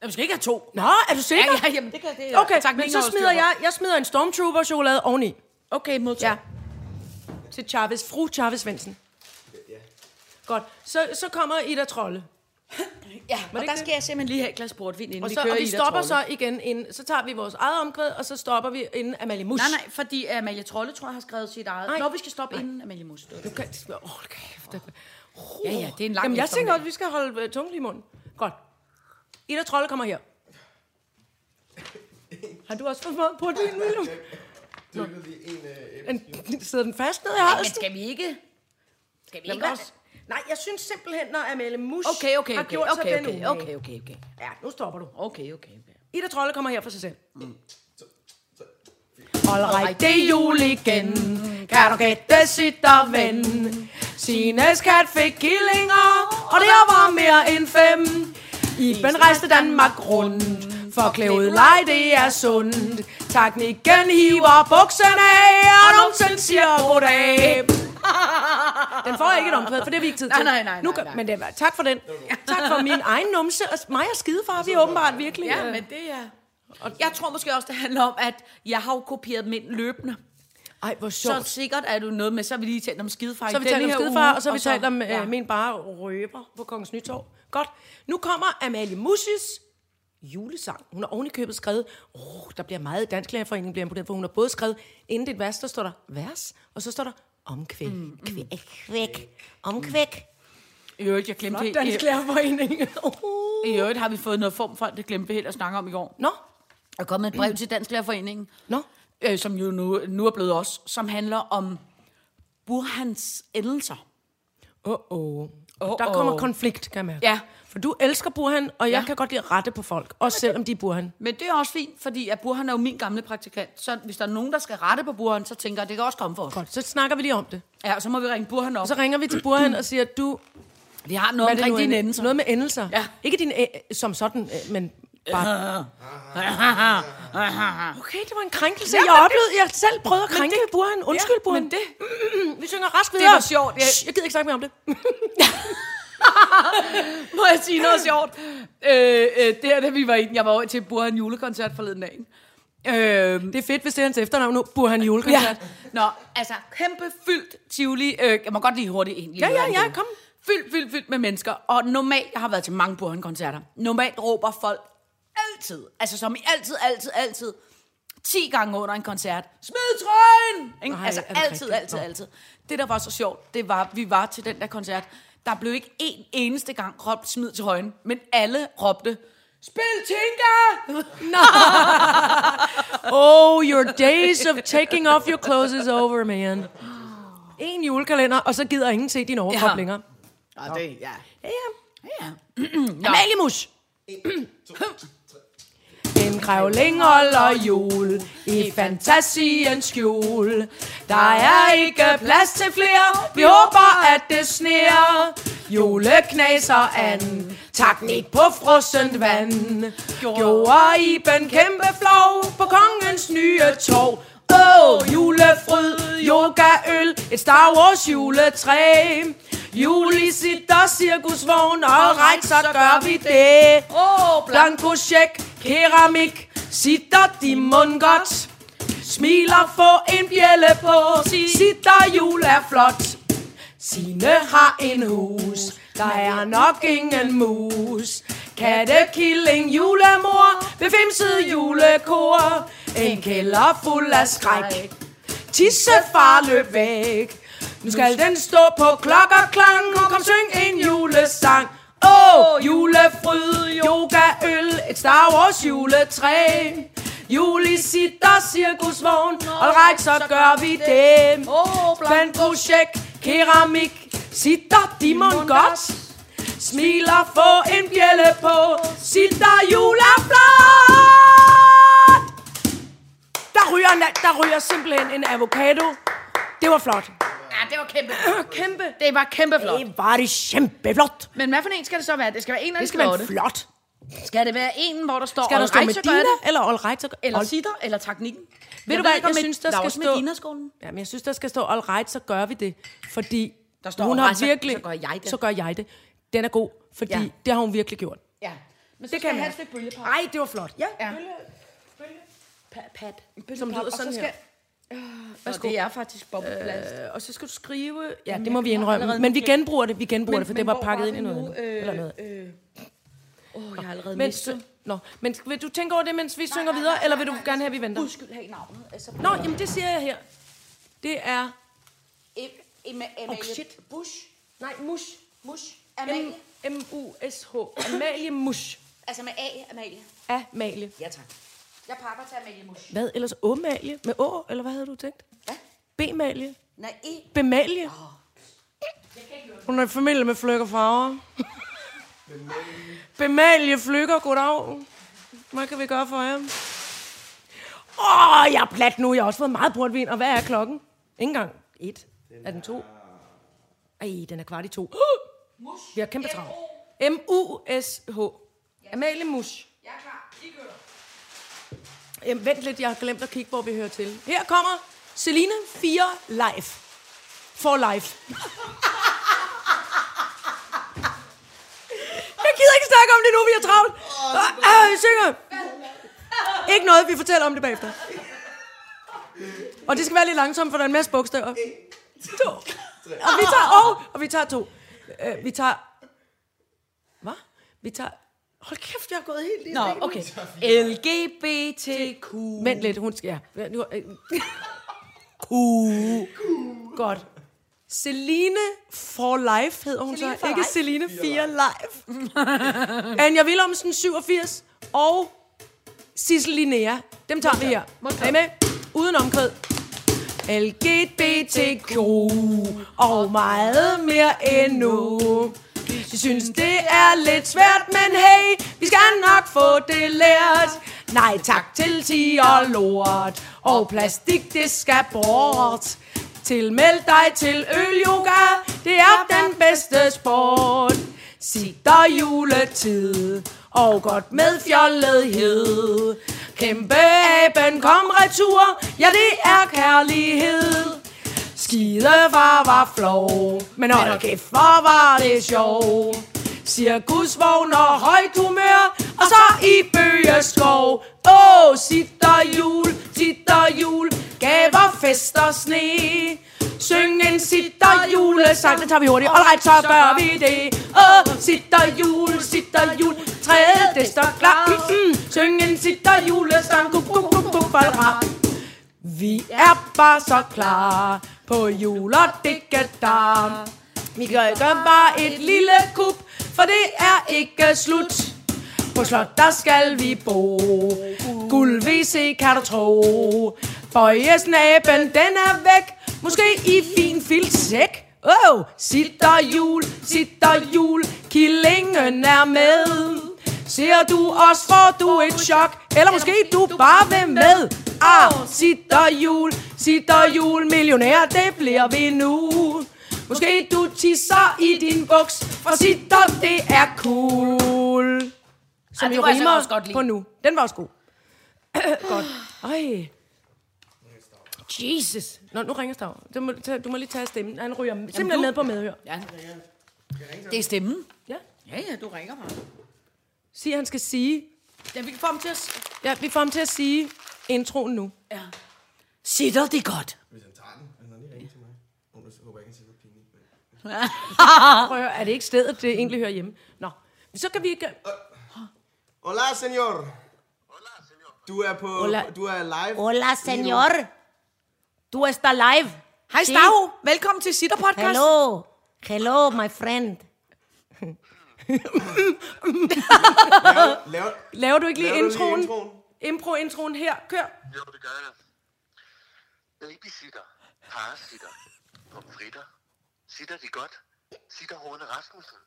Jeg skal ikke have to. Nå, er du sikker? Ja, ja, jamen, det kan det. Okay, tak, men så smider jeg, jeg smider en Stormtrooper-chokolade oveni. Okay, modtaget. Ja. Til Chavez. Fru Chavez Svendsen. Godt. Så, så kommer Ida Trolle. Ja, og der det? skal jeg simpelthen lige have et glas portvin, inden Og, vi så, kører og vi Ida stopper Trolle. så igen, inden, så tager vi vores eget omkvæd, og så stopper vi inden Amalie Mus. Nej, nej, fordi Amalie Trolle, tror jeg, har skrevet sit eget. Nej. Når vi skal stoppe inden Amalie Mus. Du kan, oh, kæft. det- Ja, ja, det er en lang Jamen, jeg tænker også, at vi skal holde uh, tungen i munden. Godt. Ida Trolle kommer her. Har du også fået meget portvin, William? dykkede lige en øh, En, sidder den fast nede i Men halsen? skal vi ikke... Skal vi Jamen, ikke også... Nej, jeg synes simpelthen, når Amalie Mus Okay, okay, har okay, gjort sig okay, den okay, umage. okay, okay, okay. Ja, nu stopper du. Okay, okay, okay. Ida Trolle kommer her for sig selv. Alright, det er jul igen. Kan du gætte sit og ven? Sines kat fik killinger, og det var mere end fem. Iben rejste Danmark rundt, for klævet leg, det er sundt. Teknikken hiver bukserne af, og nogensinde siger goddag. Den får jeg ikke et omkvæd, for det har vi ikke tid Nej, til. nej, nej, Nu, nej, nej. Men det var, tak for den. Tak for min egen numse. Og mig og skidefar, vi er åbenbart virkelig... Ja, øh, men det er... Og jeg tror måske også, det handler om, at jeg har jo kopieret dem ind løbende. Ej, hvor Så sjovt. sikkert er du noget med, så har vi lige talt om skidefar Så har vi i talt om skidefar, uge, og så har vi talt om ja. øh, min bare røber på Kongens Nytorv. Godt. Nu kommer Amalie Musis julesang. Hun har oven i købet skrevet, oh, der bliver meget Dansklærerforeningen bliver imponeret, for hun har både skrevet, inden det er et vers, der står der vers, og så står der omkvæk. Mm. Kvæk, kvæk, omkvæk. I øvrigt, jeg glemte helt, i, Dansklærerforening. i øvrigt har vi fået noget form for, det glemte vi helt at snakke om i går. Nå, Der er kommet et brev til Dansk Lærerforeningen, nå. øh, som jo nu, nu er blevet os, som handler om Burhans endelser. Åh, oh, oh. Åh, Der åh. kommer konflikt, kan jeg mærke. Ja. For du elsker Burhan, og jeg Ja. kan godt lide at rette på folk, også selvom de er Burhan. Men det er også fint, fordi at Burhan er jo min gamle praktikant. Så hvis der er nogen, der skal rette på Burhan, så tænker jeg, det kan også komme for os. Godt, så snakker vi lige om det. Ja, så må vi ringe Burhan op. Og så ringer vi til Burhan og siger, du, vi har noget omkring dine en- endelser. Noget med endelser. Ja. Ikke din som sådan, øh, men bare... Okay, det var en krænkelse. Jamen, jeg det- oplevede, jeg selv prøvede at krænke det- Burhan. Undskyld, Ja, Burhan. men det- Vi synger rask videre. var sjovt. Jeg- Shh, Jeg gider ikke snakke mere om det. Må jeg sige noget sjovt? Øh, øh, det her, da vi var i den, jeg var over til Burhan julekoncert forleden dag. Øh, Det er fedt, hvis det er hans efternavn nu. Burhan julekoncert. ja. Nå, altså kæmpe fyldt Tivoli. Øh, jeg må godt lige hurtigt egentlig. Ja, ja, ja, det kom. Fyldt, fyldt, fyldt med mennesker. Og normalt, jeg har været til mange Burhan-koncerter. Normalt råber folk altid, altså som i altid, altid, altid, 10 gange under en koncert. Smid trøjen! Ikke? Ej, altså altid, rigtigt? altid, altid. Det, der var så sjovt, det var, vi var til den der koncert. Der blev ikke en eneste gang råbt smid til højen, men alle råbte, spil Tinka! Oh, your days of taking off your clothes is over, man. En julekalender, og så gider ingen se din overkrop Ja. længere. Ja, det, ja. Ja, ja. ja. Amalie Mus. En grævling holder jul i fantasiens skjul. Der er ikke plads til flere, vi håber at det sneer. Juleknaser an, teknik på frossent vand. Gjorde Iben kæmpe flov på kongens nye tog. Åh, oh, julefryd, yogaøl, et Star Wars juletræ. Juli sitter cirkusvogn, og right, så gør vi det. Åh, oh, Blanko check, keramik, sitter de mund godt. Smiler, få en bjælle på, sitter jul er flot. Sine har en hus, der er nok ingen mus. Kattekilling, julemor, befimset julekor. En kælder fuld af skræk. Tissefar løb væk. Nu skal den stå på klokkerklang, og kom syng en julesang. Åh, oh, julefryd, yogaøl, et Star Wars juletræ. Juli sitter cirkusvogn, og right, så gør vi det. Oh, Blandt projekt, keramik, sitter de godt. Smiler, få en bjælle på, sitter jul. Der ryger, der ryger simpelthen en avocado. Det var flot. Ja, det var kæmpe. Kæmpe. Det var kæmpe flot. Det var det kæmpeflot. Men hvad for en skal det så være? Det skal være en af Det de skal være flotte. flot. Skal det være en, hvor der står Skal der stå Medina, det? eller all right, så Eller all- sitter, eller teknikken? Ved du hvad, jeg synes, der er skal stå- Medina-skolen. Jamen, jeg synes, der skal stå all right, så gør vi det. Fordi Der står hun har right, virkelig... så gør jeg det. Så gør jeg det. Den er god, fordi Ja. det har hun virkelig gjort. Ja. Men så Det skal kan jeg have et stykke bølgepap. Nej, det var flot. Ja. Ja. Pat, som lyder sådan her. Værsgo. Det er faktisk bobleplast. Øh, og så skal du skrive... Ja, det må vi indrømme. Men vi genbruger det, vi genbruger det, for det var pakket ind i noget nu, andet. Eller noget. Øh, Åh, jeg har allerede Men, mistet. nå, men vil du tænke over det, mens vi synger videre, eller vil du gerne have, at vi venter? Undskyld, have navnet. Altså, Nå, jamen det siger jeg her. Det er... Emma, Oh, shit. Bush. Nej, Mush. Mush. M- Amalie. M-U-S-H. Amalie Mush. Altså med A, Amalie. Amalie. Ja, tak. Jeg pakker til Amalie Mus. Hvad ellers? Åmalie? Med å, eller hvad havde du tænkt? Hvad? B-malie? Nej, E. Bemalie? Hun er i familie med Flykker Farver. Bemalie Flykker, goddag. Hvad kan vi gøre for jer? Åh, oh, jeg er plat nu. Jeg har også fået meget portvin. Og hvad er klokken? Ingen gang. Et. Er den to? Ej, den er kvart i to. Vi har kæmpe travlt. M-U-S-H. Amalie Mus. Jeg er klar. I kører. Jamen, vent lidt, jeg har glemt at kigge, hvor vi hører til. Her kommer Celine 4 live. For life. jeg gider ikke snakke om det nu, vi er travlt. Oh, ah, vi synger. Ikke noget, vi fortæller om det bagefter. Og det skal være lidt langsomt, for der er en masse bogstaver. To. Og vi tager, og, og vi tager to. Uh, vi tager... Hvad? Vi tager... Hold kæft, jeg har gået helt i Nå, okay. LGBTQ. Vent lidt, hun skal... Ja. Nu, øh. Q. Godt. Celine for Life hedder hun Celine så. Ikke Life. Celine 4 Life. Anja Willumsen, 87. Og Sissel Linnea. Dem tager vi her. Er I med? Uden omkvæd. LGBTQ og meget mere endnu. De synes, det er lidt svært, men hey, vi skal nok få det lært. Nej tak til ti og lort, og plastik, det skal bort. Tilmeld dig til ølyoga, det er den bedste sport. Sitter juletid, og godt med fjollethed. Kæmpe aben, kom retur, ja det er kærlighed. Skidefar var flov, men hold kæft, hvor var det sjov. Cirkusvogn og højt humør, og så i bøgeskov. Åh, oh, sitter jul, sitter jul, gaver, fester, sne. Syng en sitter julesang, den tager vi hurtigt. Alright, så gør vi det. Åh, oh, sitter jul, sitter jul, træet det står klar. Mm-mm. Syng en sitter julesang, guk, guk, guk, balra. Vi er bare så klar på jul og dikkedam. Vi gør, gør bare et lille kup, for det er ikke slut. På slot, der skal vi bo. Guld vi se, kan du tro. Bøjesnaben, den er væk. Måske i fin filtsæk. Åh, oh, sitter jul, sitter jul. Killingen er med. Ser du os, får du et chok. Eller måske du bare vil med. Ah, sitter jul, sitter jul. Millionær, det bliver vi nu. Måske du tisser i din buks, for sitter, det er cool. Som det jo rimer også godt lide. på nu. Den var også god. godt. Ej. Jesus. Nå, nu ringer Stav. Du må, tage- du må lige tage stemmen. Han ryger simpelthen du- ned på medhør. Ja. Det er stemmen. Ja. Ja, ja, du ringer bare. Sig, han skal sige... Ja, vi kan få ham til at... Ja, vi får ham til at sige introen nu. Ja. Sitter det godt? Hvis han tager den, han har lige ringet til mig. Nu håber jeg ikke, han siger noget pinligt. Men... Prøv at høre, er det ikke stedet, det egentlig hører hjemme? Nå, så kan vi ikke... Hola, senor. Du er på, Hola. du er live. Hola, señor. Du está live. Hej Sí. Stav, velkommen til Sitter Podcast. Hello. Hello, my friend. Lav, lav, Laver du ikke lige Laver du lige introen? introen? Impro-introen her. Kør. Jo, det gør jeg. Babysitter, parasitter, pomfritter. Sitter de godt? Sitter Horne Rasmussen.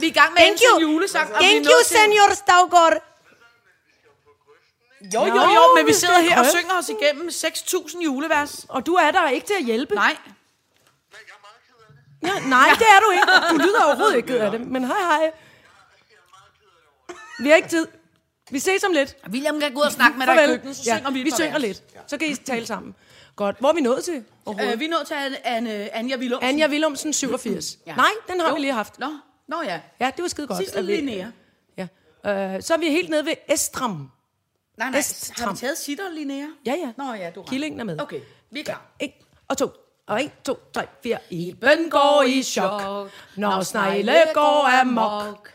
Vi er i gang med Thank en julesang. Thank you, señor Stavgård. Jo, jo, jo, men vi sidder her og synger os igennem 6.000 julevers. Og du er der ikke til at hjælpe. Nej, er. Ja, nej, det er du ikke. Du lyder overhovedet ikke ked af det. Men hej, hej. Er. Vi har ikke tid. Vi ses om lidt. William kan gå ud og snakke med dig i Farvel. køkkenet, så ja, synger vi et vi par synger vers. lidt. Så kan I tale sammen. Godt. Hvor er vi nået til? Øh, vi er nået til Anne, Anne, Anja Willumsen. Anja Willumsen, 87. Ja. Nej, den har Jo. vi lige haft. Nå, Nå ja. Ja, det var skide godt. Sidste at vi- Linnea. Ja. Øh, så er vi helt nede ved Estram. Nej, nej, Estram. har vi taget Sitter, Linnea? Ja, ja. Nå ja, du har. Killingen er med. Okay, vi er klar. En og to. Og en, to, tre, fire. Iben går i chok, når snegle går amok.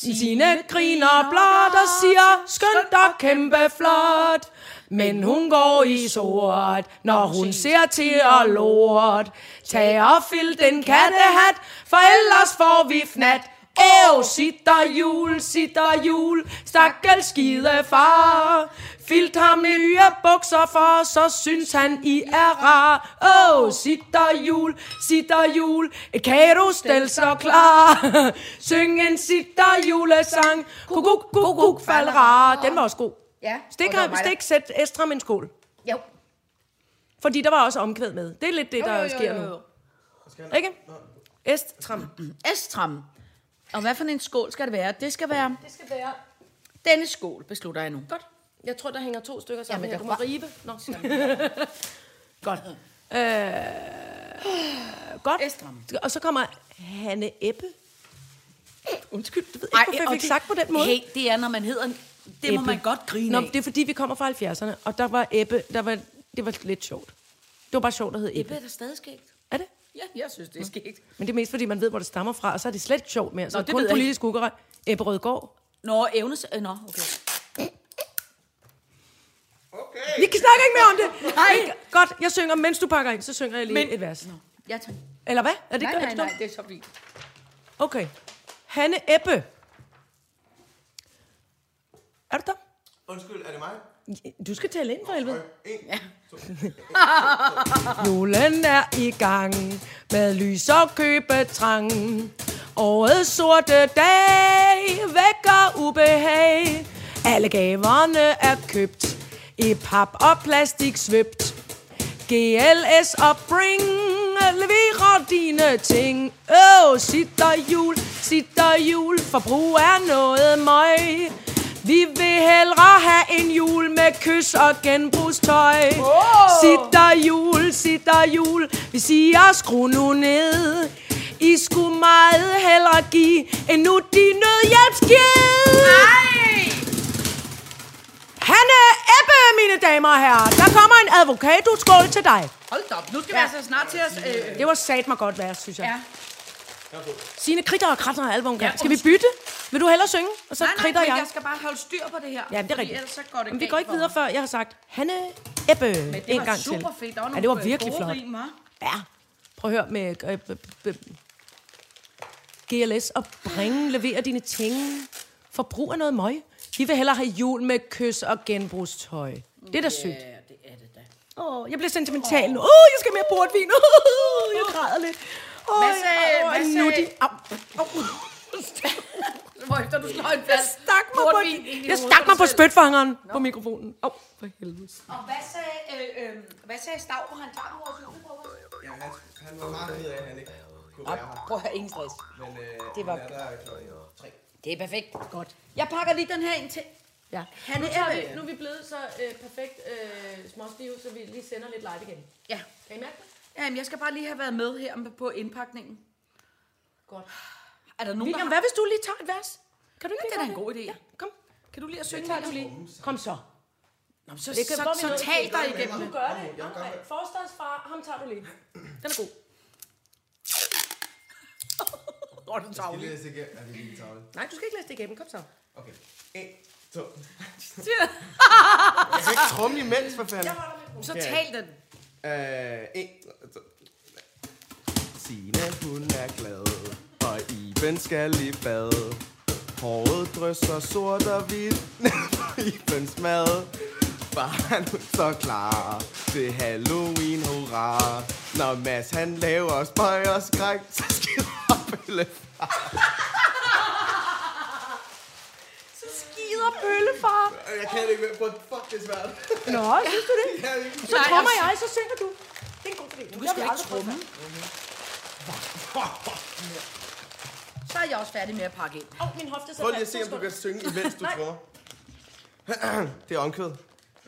Sine griner blot og siger, skønt og kæmpe flot. Men hun går i sort, når hun ser til og lort. Tag og fyld den kattehat, for ellers får vi fnat. Åh, sitter jul, sitter jul, stakkels skide far. Filt ham nye bukser for, så synes han, I er rar. Åh, sitter jul, sitter jul, et kadostel så klar. Syng en sitter julesang, kuk, kuk, kuk, kuk, fald rar. Den var også god. Ja, Stik, og stik sæt Estram en skål. Jo. Fordi der var også omkvæd med. Det er lidt det, der Jo, jo, jo, sker jo, nu. jo. Ikke? Estram. Estram. Og hvad for en skål skal det være? Det skal være Det skal være... denne skål, beslutter jeg nu. Godt. Jeg tror, der hænger to stykker sammen Jamen, her. Du må rive. Nå. Godt. Øh, godt. Estram. Og så kommer Hanne Ebbe. Undskyld, det ved jeg ikke, hvorfor jeg fik det- sagt på den måde. Hey, det er, når man hedder... en- Det må Ebbe. man godt grine Nå, af. det er fordi, vi kommer fra 70'erne, og der var Ebbe, der var, det var lidt sjovt. Det var bare sjovt at hedde Ebbe. Ebbe er der stadig skægt. Er det? Ja, jeg synes, det er skægt. Men det er mest, fordi man ved, hvor det stammer fra, og så er det slet ikke sjovt mere. Så Nå, det kun politisk ugerøg. Ebbe Rødgaard. Nå, evnes... øh, Nå, okay. Vi kan snakke ikke mere om det. Nej. Godt, jeg synger, mens du pakker ind, så synger jeg lige Men- et vers. Ja, tak. Eller hvad? Er det Nej, er nej, det nej, det er så fint. Okay. Hanne Ebbe. Er du der? Undskyld, er det mig? Du skal tale ind for helvede. En, Julen er i gang med lys og købetrang. Årets sorte dag vækker ubehag. Alle gaverne er købt i pap og plastik svøbt. GLS og Bring leverer dine ting. Åh, oh, sitter jul, sitter jul, forbrug er noget møg. Vi vil hellere have en jul med kys og genbrugstøj. Oh. Sitter jul, sitter jul, vi siger skru nu ned. I skulle meget hellere give end nu de nødhjælpsgivet. Hanne Ebbe, mine damer og herrer. Der kommer en advokat-skål til dig. Hold da op, nu skal vi altså snart til os... Øh, Det var sat mig godt værd, synes jeg. ja. Signe kritter og kratter og alvor Ja, ja, Skal vi bytte? Vil du hellere synge? Og så Nej, nej, kritter jeg. jeg skal bare holde styr på det her. Ja, det er rigtigt. Ellers så går det Men vi går ikke videre, før jeg har sagt Hanne Ebbe Men det en var gang super til. fedt. Der var ja, det var øh, virkelig flot. rim, hva'? Ja. Prøv at høre med øh, b- GLS og bringe, levere dine ting. Forbrug af noget møg. Vi vil hellere have jul med kys og genbrugstøj. Det er da sygt. Ja, det er det da. Åh, jeg bliver sentimental nu. Åh, oh, jeg skal mere portvin. Oh, jeg græder lidt. Oh, Hvad sagde- oh, hvad sagde- nuttig. Au. Hvorefter du slår en Jeg fast stak mig på, portvin ind i jeg stak mig på spytfangeren på mikrofonen. Åh, oh, for helvede. Og hvad sagde, øh, øh, hvad sagde Stavro, han tager vores juleprogram? ja, han, han var meget ked af, at han ikke kunne være her. Prøv at have ingen stress. Men øh, Det var- han er der klokken tre. Det er perfekt. Godt. Jeg pakker lige den her ind til. Ja. Hanne Nu, tager vi, nu er vi blevet så øh, perfekt øh, småstive, så vi lige sender lidt live igen. Ja. Kan I mærke det? Jamen, jeg skal bare lige have været med her på indpakningen. Godt. Er der nogen, William, der hvad hvis du lige tager et vers? Kan du ikke det er lige da en god idé. Ja, kom. Kan du lige at synge Tager du lige. Kom så. Nå, så, Det kan- så, er så, tal til? dig igennem Du det. gør det. Nej, Forstadens far, ham tager du lige. Den er god. Er den Jeg skal tavle. læse igennem. Er det lige tavle? Nej, du skal ikke læse det igennem. Kom så. Okay. En, to. Jeg kan ikke trumle imens, for fanden. Så tal den. Øh, en, to. Signe, hun er glad, og Iben skal i bad. Håret drysser sort og hvidt på Ibens mad. Barn hun så klar til Halloween, hurra. Når Mads han laver spøj og skræk, så Så skider bøllefar. Jeg kan det ikke mere. Hvor fuck, det er svært. Nå, synes du det? Så trommer jeg, så synger du. Det er en god idé. Du skal ikke tromme. Så er jeg også færdig med at pakke ind. Åh, oh, min hofte så Prøv lige at se, om du kan synge, imens du trommer. det er omkvæd.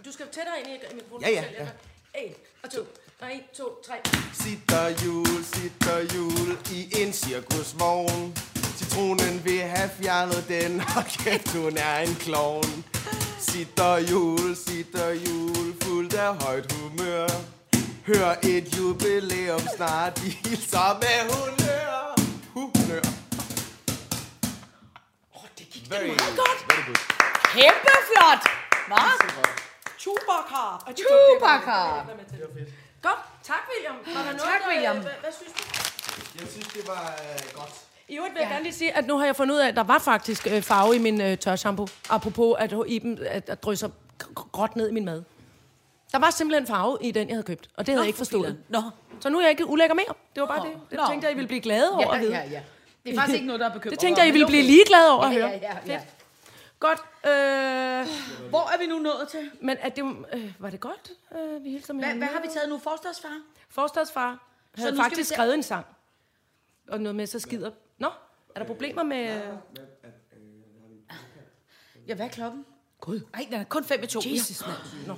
Du skal tættere ind i mikrofonen. Ja, ja, ja. En og to. Nej, en, to, tre. Sitter jul, sitter jul i en cirkusvogn. Citronen vil have fjernet den, og kæft, hun er en klovn. Sitter jul, sitter jul, fuldt af højt humør. Hør et jubilæum snart, de hilser med honør. Humør. Åh, det gik Very, meget godt. very good. Kæmpe flot! Hva? Chewbacca. Og Chewbacca. Godt. Tak, William. Var der noget, Tak, der- William. Hvad, hvad synes du? Jeg synes, det var øh, godt. I øvrigt vil jeg gerne lige sige, at nu har jeg fundet ud af, at der var faktisk øh, farve i min øh, tørshampoo. Apropos at Iben at, at drysser gr- gråt ned i min mad. Der var simpelthen farve i den, jeg havde købt, og det havde jeg ikke forstået. Nå. Så nu er jeg ikke ulækker mere. Det var bare det. Det Nå. tænkte jeg, I ville blive glade over at vide. ja, ja. Det er faktisk ikke noget, der er bekymret. Det tænkte jeg, I ville blive ligeglade over at Ja, høre. ja, ja, ja. Godt. Øh, Hvor er vi nu nået til? men at det, øh, var det godt, øh, vi hilser med Hvad, hvad har vi taget nu? Forstadsfar? Forstadsfar havde skal faktisk skrevet en sang. Og noget med, så skider... Nå, er der problemer med... Ja, hvad er klokken? Gud. Nej, den er kun 5 i 2. Jesus, mand. Nå.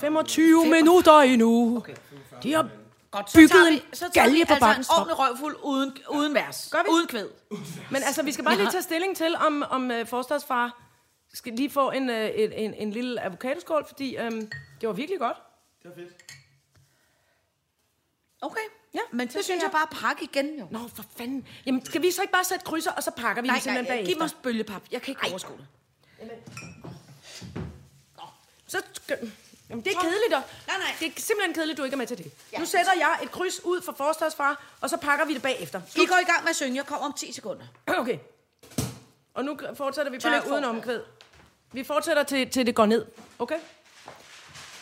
25 minutter endnu. Okay. De har Godt, så bygget vi, så tager galge vi på altså en Bakkens ordentlig røvfuld uden, uden vers. Gør vi? Uden kvæd. Men altså, vi skal bare lige tage stilling til, om, om uh, forstadsfar skal lige få en, uh, en, en, en lille avocadoskål, fordi um, det var virkelig godt. Det var fedt. Okay. Ja, Men så det synes jeg bare pakke igen, jo. Nå, for fanden. Jamen, skal vi så ikke bare sætte krydser, og så pakker vi Nej, dem simpelthen nej, bagefter? giv mig bølgepap. Jeg kan ikke overskue det. Så skal... Jamen, det er kedeligt, dog. Nej, nej. Det er simpelthen kedeligt, du ikke er med til det. Ja. Nu sætter jeg et kryds ud for forstadsfar, og så pakker vi det bagefter. I går i gang med at synge. Jeg kommer om 10 sekunder. Okay. Og nu fortsætter vi bare uden omkvæd. Vi fortsætter til, til det går ned. Okay?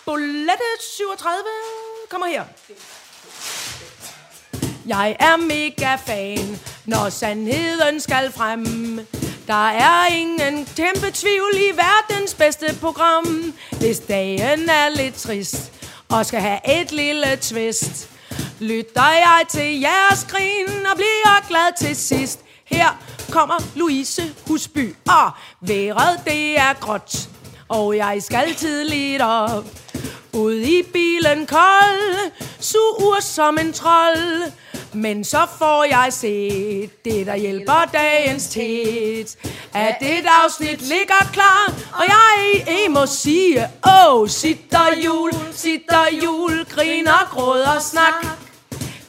Bolette 37 kommer her. Jeg er mega fan, når sandheden skal frem. Der er ingen kæmpe tvivl i verdens bedste program. Hvis dagen er lidt trist og skal have et lille twist, lytter jeg til jeres grin og bliver glad til sidst. Her kommer Louise Husby, og vejret det er gråt, og jeg skal tidligt op. Ud i bilen kold, sur som en trold. Men så får jeg set det, der hjælper dagens tæt. At et afsnit ligger klar, og jeg I må sige, åh, oh, sitter jul, sitter jul, griner, gråder, snak.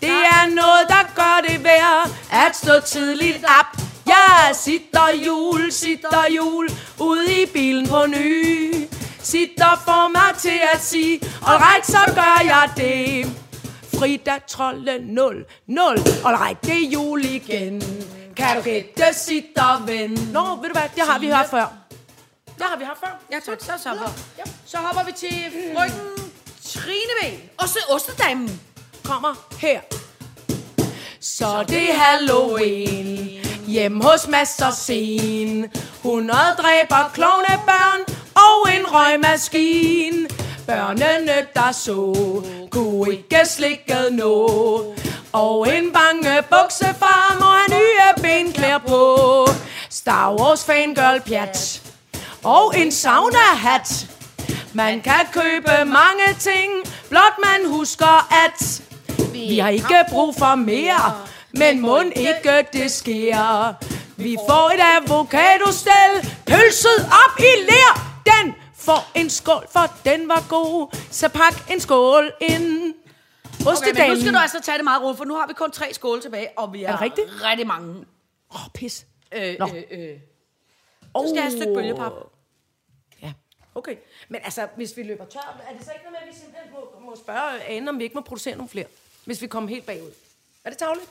Det er noget, der gør det værd at stå tidligt op. Jeg sitter jul, sitter jul, ude i bilen på ny. Sitter for mig til at sige, alright, så gør jeg det. Frida Trolle 0, 0, alright, det er jul igen. Kan du gætte, sitter ven? Nå, ved du hvad, det har vi hørt før. Det har vi haft før. Ja, tak. Så, så, hopper. så hopper vi til frøken Trine V. Og så Ostedamen. kommer her. Så det er Halloween Hjem hos Mads og Sen 100 dræber klovne børn Og en røgmaskine Børnene der så. Kunne ikke slikket nå. Og en bange buksefar Må have nye benklæder på. Star Wars fangirl pjat. Og en sauna-hat. Man kan købe mange ting, blot man husker, at. Vi har ikke brug for mere, men må ikke det sker. Vi får et avocado-stel, pølset op i ler, Den får en skål, for den var god. Så pak en skål ind. Okay, Ostedagen. men nu skal du altså tage det meget roligt, for nu har vi kun tre skåle tilbage, og vi er, Er rigtigt? rigtig mange. Åh, oh, pis. Øh, Nå. øh, øh. Så skal have et stykke bølgepap. Ja, okay. Men altså, hvis vi løber tør, er det så ikke noget med, at vi simpelthen må, må spørge Ane, om vi ikke må producere nogle flere? Hvis vi kommer helt bagud. Er det tavligt?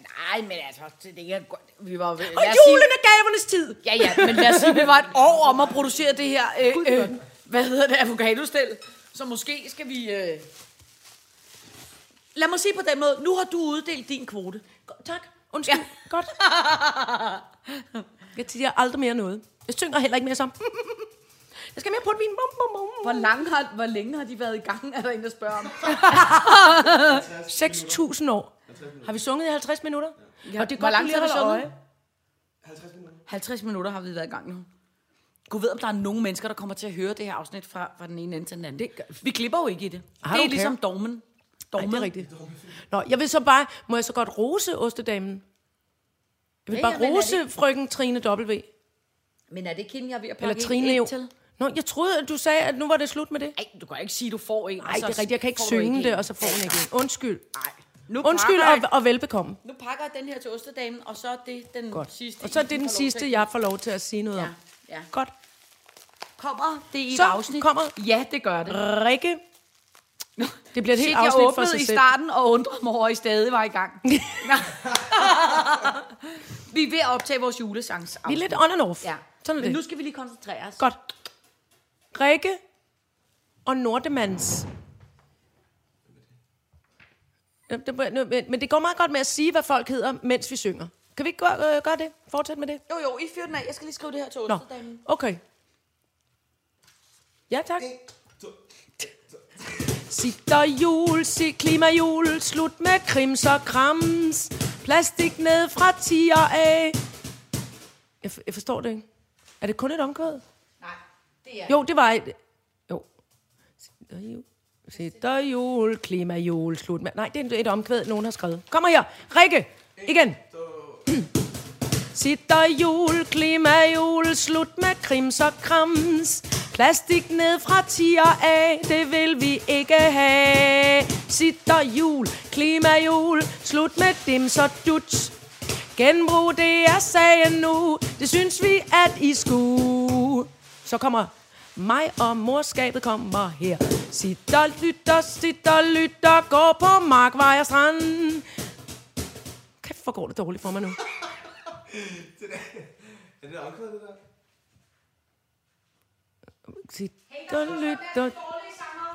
Nej, men altså, det er godt. Vi var, Og julen sige, er gavernes tid. ja, ja, men lad os sige, vi var et år om at producere det her, øh, øh, hvad hedder det, avocado-stel. Så måske skal vi... Øh... Lad mig sige på den måde, nu har du uddelt din kvote. Tak. Undskyld. Ja. Godt. Jeg siger aldrig mere noget. Jeg synger heller ikke mere som. Jeg skal mere på vin. Bum, bum, bum. Hvor, lang har, hvor længe har de været i gang, er der en, der spørger om? 6.000 år. Har vi sunget i 50 minutter? Ja. Og det er Hvor godt, lang tid lige har vi sunget? øje. 50 minutter har vi været i gang nu. Gud ved, om der er nogen mennesker, der kommer til at høre det her afsnit fra, fra den ene ende til den anden. Det gør- vi glipper jo ikke i det. Det don't er ligesom care. dormen. Ej, det er rigtigt. Nå, jeg vil så bare... Må jeg så godt rose Ostedamen? Jeg vil Ja, bare ja, men er rose det- frøken Trine W. Men er det ikke hende, jeg er ved at Eller pakke Trine en til? Nå, jeg troede, at du sagde, at nu var det slut med det. Ej, du kan ikke sige, du får en. Nej, det er rigtigt. Jeg kan ikke synge det, og så får hun ikke en. Undskyld. Nej. Nu Undskyld pakker, og, og velbekomme. Nu pakker jeg den her til ostedamen, og så er det den Godt. sidste. Og så er I det den sidste, jeg får lov til at sige noget Ja, om. ja. Godt. Kommer det i et Så afsnit? kommer- Ja, det gør det. Rikke. Det bliver et Shit, helt jeg afsnit for sig i selv. starten og undrede mig over, at I stadig var i gang. Vi er ved at optage vores julesangs. Vi er lidt on and off. Ja. Sådan Men det. nu skal vi lige koncentrere os. Godt. Rikke og Nordemands... Det- Men men det går meget godt med at sige, hvad folk hedder, mens vi synger. Kan vi ikke gøre, øh, gøre det? Fortsæt med det? Jo, jo, I fyrer den af. Jeg skal lige skrive det her til Nå, okay. Ja, tak. Sitter jul, sig klimajul, slut med krims og krams. Plastik ned fra tiger af. Jeg, for- jeg forstår det ikke. Er det kun et omkvæd? Nej, det er... Jo, det var et... Jo. Sitter jul, sitter jul, klimajul, slut med... Nej, det er et omkvæd, nogen har skrevet. Kommer her. Rikke, igen. Sitter jul, klimajul, slut med krims og krams. Plastik ned fra tiger af, det vil vi ikke have. Sitter jul, klimajul, slut med dims og duts. Genbrug, det er sagen nu, det synes vi, at I skulle. Så kommer mig og morskabet kommer her. Sitter, lytter, sitter, lytter, går på markvej og strand. Kæft, hvor går det dårligt for mig nu. Er det omkvædet, det der? Sitter, lytter,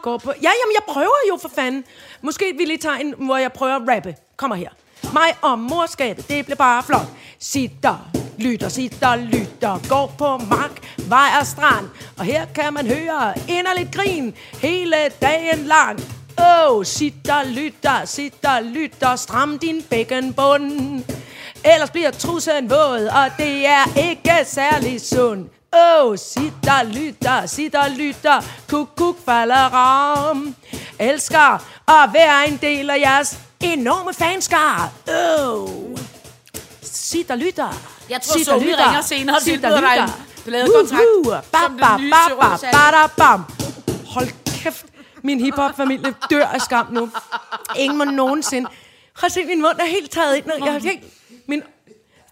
går på... Ja, jamen, jeg prøver jo for fanden. Måske vi lige tager en, hvor jeg prøver at rappe. Kommer her. Mig og morskabet, det bliver bare flot. Sitter, lytter, sitter, lytter, går på mark, vej og strand. Og her kan man høre inderligt grin hele dagen lang. Åh, oh, sitter, lytter, sitter, lytter, stram din bækkenbund. Ellers bliver trussen våd, og det er ikke særlig sund. Åh, oh, sitter, lytter, sitter, lytter, kuk, kuk, falder om. Elsker at være en del af jeres enorme fanskar. Åh, oh. sitter, lytter. Jeg tror, så vi ringer senere og tilbyder dig en pladekontrakt som den nye bam. Hold kæft, min hiphop-familie dør af skam nu. Ingen må nogensinde. Har set, min mund er helt taget ind. Jeg har helt... Min...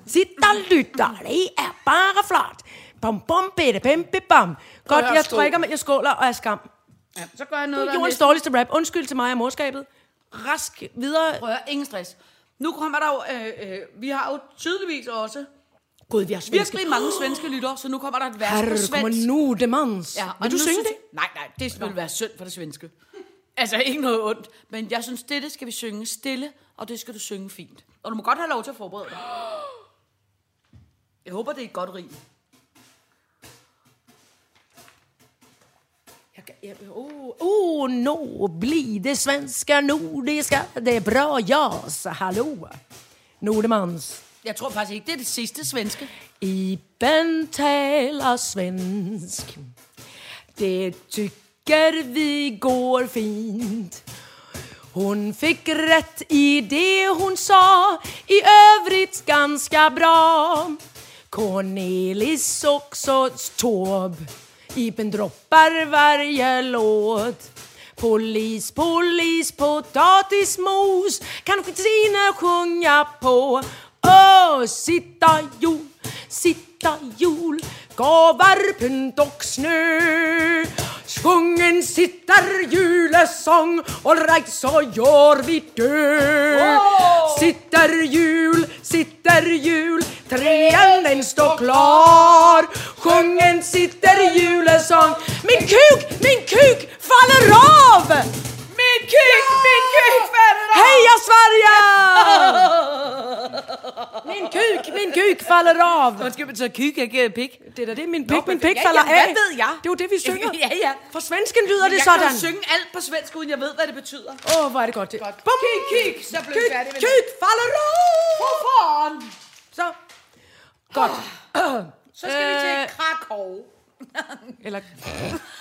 Sitter lytter, det er bare flot. Bum, bum, bitte, bim, bim, bam. Godt, jeg drikker, men jeg skåler og er skam. Ja, så gør jeg Det noget, der er jordens dårligste rap. Undskyld til mig og morskabet. Rask videre. Prøv at ingen stress. Nu kommer der jo, øh, øh, vi har jo tydeligvis også Gud, vi har svenske. virkelig mange svenske lytter, så nu kommer der et vers på Herre, kommer svensk. nu, demans. Ja, og Vil du nu synge synes- det? Nej, nej, det vil være synd for det svenske. Altså, ikke noget ondt. Men jeg synes, det skal vi synge stille, og det skal du synge fint. Og du må godt have lov til at forberede dig. Jeg håber, det er et godt rim. Jag, jag, oh, oh, nu blir det svenska nordiska, det är bra jas, hallå. Nordemans. Jeg tror faktisk ikke, det er det sidste svenske. Iben taler svensk. Det tycker vi går fint. Hon fick rätt i det hon sa, i övrigt ganska bra. Cornelis också tåb. Ipen droppar varje låt. Polis, polis, potatismos kan Christina sjunga på. Åh, sitta jul, sitta jul, gavar, pynt och snö. Sjung en sittar julesång, all right så gör vi dö. Sitter jul, sitter jul, trean den står klar. Sjung en sitter julesång, min kuk, min kuk faller av! Min kuk, min kuk faller! Heja Sverige! Min kuk, min kuk faller av. Undskyld, betyder kyk, ikke pik. Det er da det, min pik, min pik ja, falder ja, af. hvad ved jeg? Det er jo det, vi synger. ja, ja. For svensken lyder det jeg sådan. kan jo synge alt på svensk, uden jeg ved, hvad det betyder. Åh, oh, hvor er det godt det. Godt. Bum. Kyk, kyk, så blev vi Kyk, færdige med kyk, falder af. For foran. Så. Godt. Så skal vi til Øh. Krakow. Eller...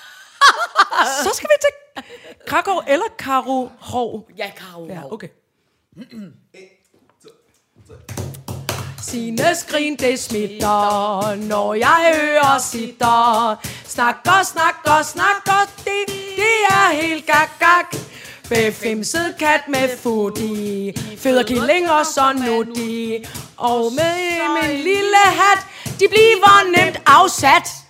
Så skal vi til Krakow eller Karo Hov. Ja, Karo. Ja, okay. Sine skrin, det smitter, når jeg hører sitter. Snakker, snakker, snakker, det, det er helt gak, gak. Befimset kat med fudi, føder killing og så nudi. Og med min lille hat, de bliver nemt afsat.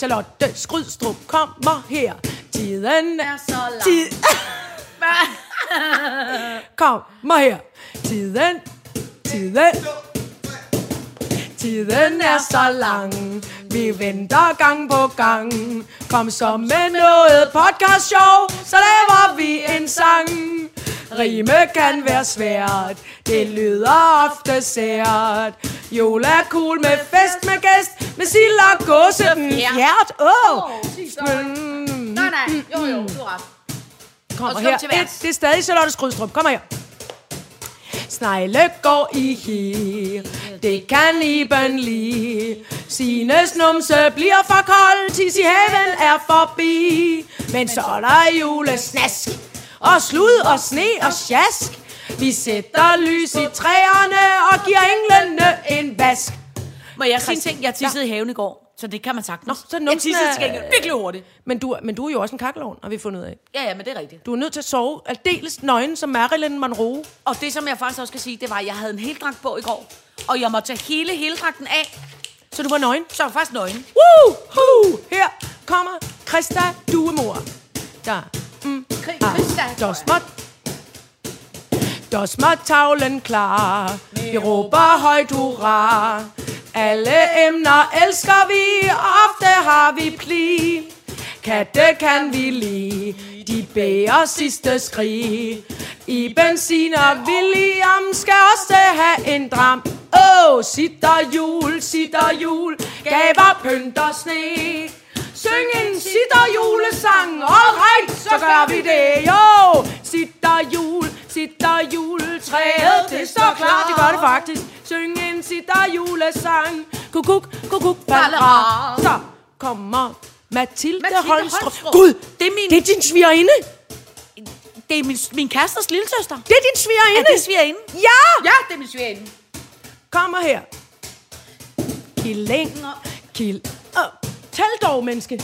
Charlotte Skrydstrup kommer her. Tiden er så lang. Tid. Kommer her. Tiden. Tiden. Tiden er så lang, vi venter gang på gang. Kom så med noget podcast show, så laver vi en sang. Rime kan være svært, det lyder ofte sært. Jul er cool med fest med gæst, med sild og gåse hjert. Åh! Oh. Nej, nej. Jo, jo, du har ret. Kommer her. Et, det er stadig Charlotte Skrydstrup. Kom her. Snegle går i hir, det kan Iben lide. Sines numse bliver for kold, tis i haven er forbi. Men så er der julesnask, og slud og sne og sjask. Vi sætter lys i træerne og giver englene en vask. Må jeg sige en ting? Jeg tissede i haven i går, så det kan man sagtens. Nå, så numsen tissede er- til gengæld virkelig hurtigt. Men du, men du er jo også en kakkelovn, har vi fundet ud af. Ja, ja, men det er rigtigt. Du er nødt til at sove aldeles nøgen som Marilyn Monroe. Og det, som jeg faktisk også skal sige, det var, at jeg havde en heldragt på i går. Og jeg måtte tage hele heldragten af, Så du var nøgen. så var faktisk nøgen. Woo! Woo! Her kommer Christa Duemor. Der. Mm. Christa, Ah, der småt. Der småt tavlen klar. Vi råber højt hurra. Alle emner elsker vi, ofte har vi pli. Katte kan vi lide, de bærer sidste skrig. I benzin og William skal også have en dram. Åh, oh, sitter jul, sitter jul, gaver pynt og sne. Syng en sitter julesang, all right, så gør vi det, jo. Sitter jul, sitter juletræet, det står klar, det gør det faktisk. Syng en sitter julesang, kukuk, kukuk, balra. Så kommer Mathilde, Mathilde. Holmstrup. Gud, Det er min- det er din svigerinde. Det er min, min kæresters lille søster. Det er din svigerinde. Er det svigerinde? Ja! Ja, det er min svigerinde. Kommer her. Killinger. Kil... Tal dog, menneske.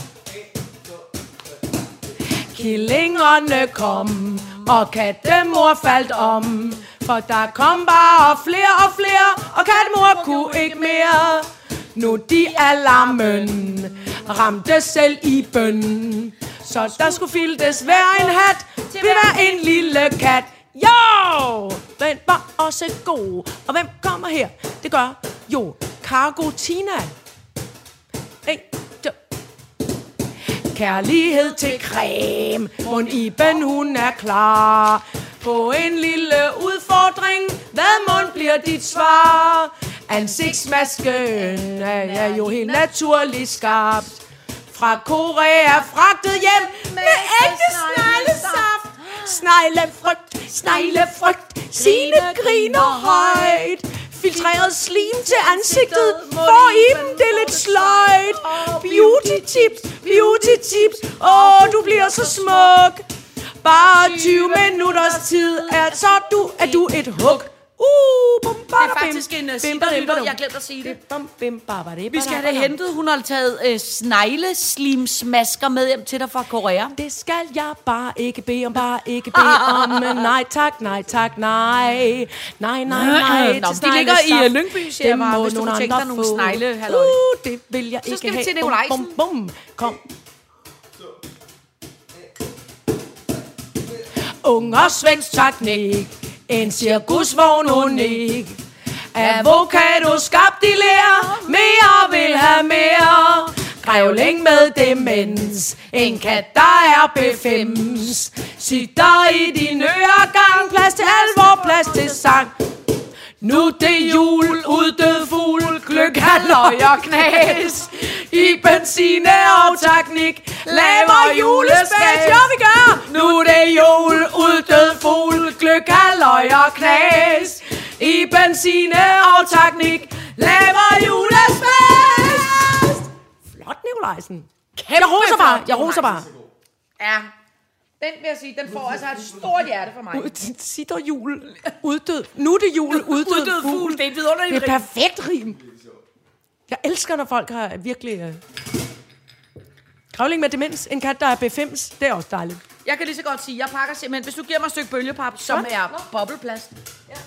Killingerne kom, og kattemor faldt om. For der kom bare flere og flere, og kattemor kunne ikke mere. Nu de alarmen ramte selv i bøn. Så der skulle filtes hver en hat til hver en lille kat. Jo! Den var også god. Og hvem kommer her? Det gør jo Cargo Tina. Kærlighed til creme. Mon Iben, hun er klar. På en lille udfordring. Hvad mon bliver dit svar? Ansigtsmasken er, er jo helt naturligt skabt. Fra Korea fragtet hjem med ægte sneglesaft. Sneglefrygt, sneglefrygt, sine griner højt. Filtreret slim til ansigtet, for i dem det er lidt sløjt. Beauty tips, beauty tips, åh, du bliver så smuk. Bare 20 minutters tid, er så du, er du et hug. Uh, bum, Det er faktisk en uh, sidderlytter, jeg glemte at sige det. Vi skal have det hentet. Hun har taget øh, snegleslimsmasker med hjem til dig fra Korea. Det skal jeg bare ikke bede om, bare ikke bede om. Nej tak, nej tak, nej. Nej, nej, nej. Nå, de ligger i, øh, Lyngby, siger jeg bare, hvis du kunne tænke dig nogle snegle. Uh, det vil jeg ikke skal vi have. til Bum, Nikolajsen. Bum, bum, Kom. Unger svensk teknik, en cirkusvogn unik. Avocado skabt i lær, mere vil have mere. Grævling med demens, en kat der er befims. Sitter i din øregang, plads til alvor, plads til sang. Nu det jul, uddød fugl, gløk, halløj og knas. I benzine og teknik, laver julespas, ja vi gør. Nu det jul, uddød fugl, gløk, halløj og knas. I benzine og teknik, laver julespas. Flot, Nikolajsen. Jeg roser bare, jeg roser bare. Ja, den vil jeg sige, den får altså et stort hjerte for mig. Sitter jul, uddød. Nu er det jul, uddød, Uddød fugl, det er et vidunderligt Det er rim. perfekt rim. Jeg elsker, når folk har virkelig... Øh... Kravling med demens, en kat, der er B5's, det er også dejligt. Jeg kan lige så godt sige, jeg pakker simpelthen, hvis du giver mig et stykke bølgepap, som er bobleplast,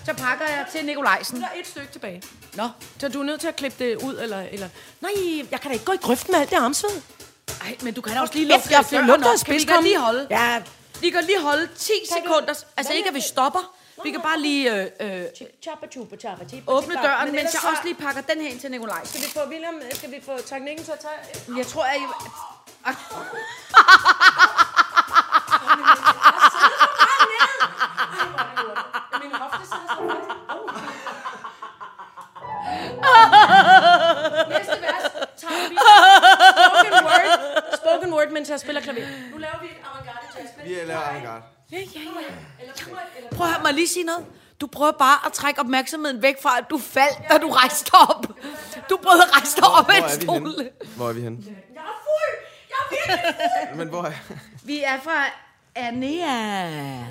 så pakker jeg til Nikolajsen. Der er et stykke tilbage. Nå, Så du er nødt til at klippe det ud, eller... eller... Nej, jeg kan da ikke gå i grøften med alt det armsved. Ej, men du kan da også lige lufte jeg lugter op. af Kan vi lige holde? Ja, Vi kan lige holde 10 sekunder. Altså ikke, at vi stopper, Vi kan bare lige øh, øh, åbne døren, Men mens jeg så- også lige pakker den her ind til Nikolaj. Skal vi få William, skal vi få teknikken til at tage... Jeg tror, at... spoken word, mens jeg spiller klaver. Nu laver vi et avantgarde jazz. Vi laver avantgarde. Prøv at høre mig lige sige noget. Du prøver bare at trække opmærksomheden væk fra, at du faldt, da du rejste op. Du prøvede at rejse dig op af en er stol. Hvor er vi henne? Jeg er fuld! Jeg er virkelig fuld! Men hvor er... Vi er fra Anea. Er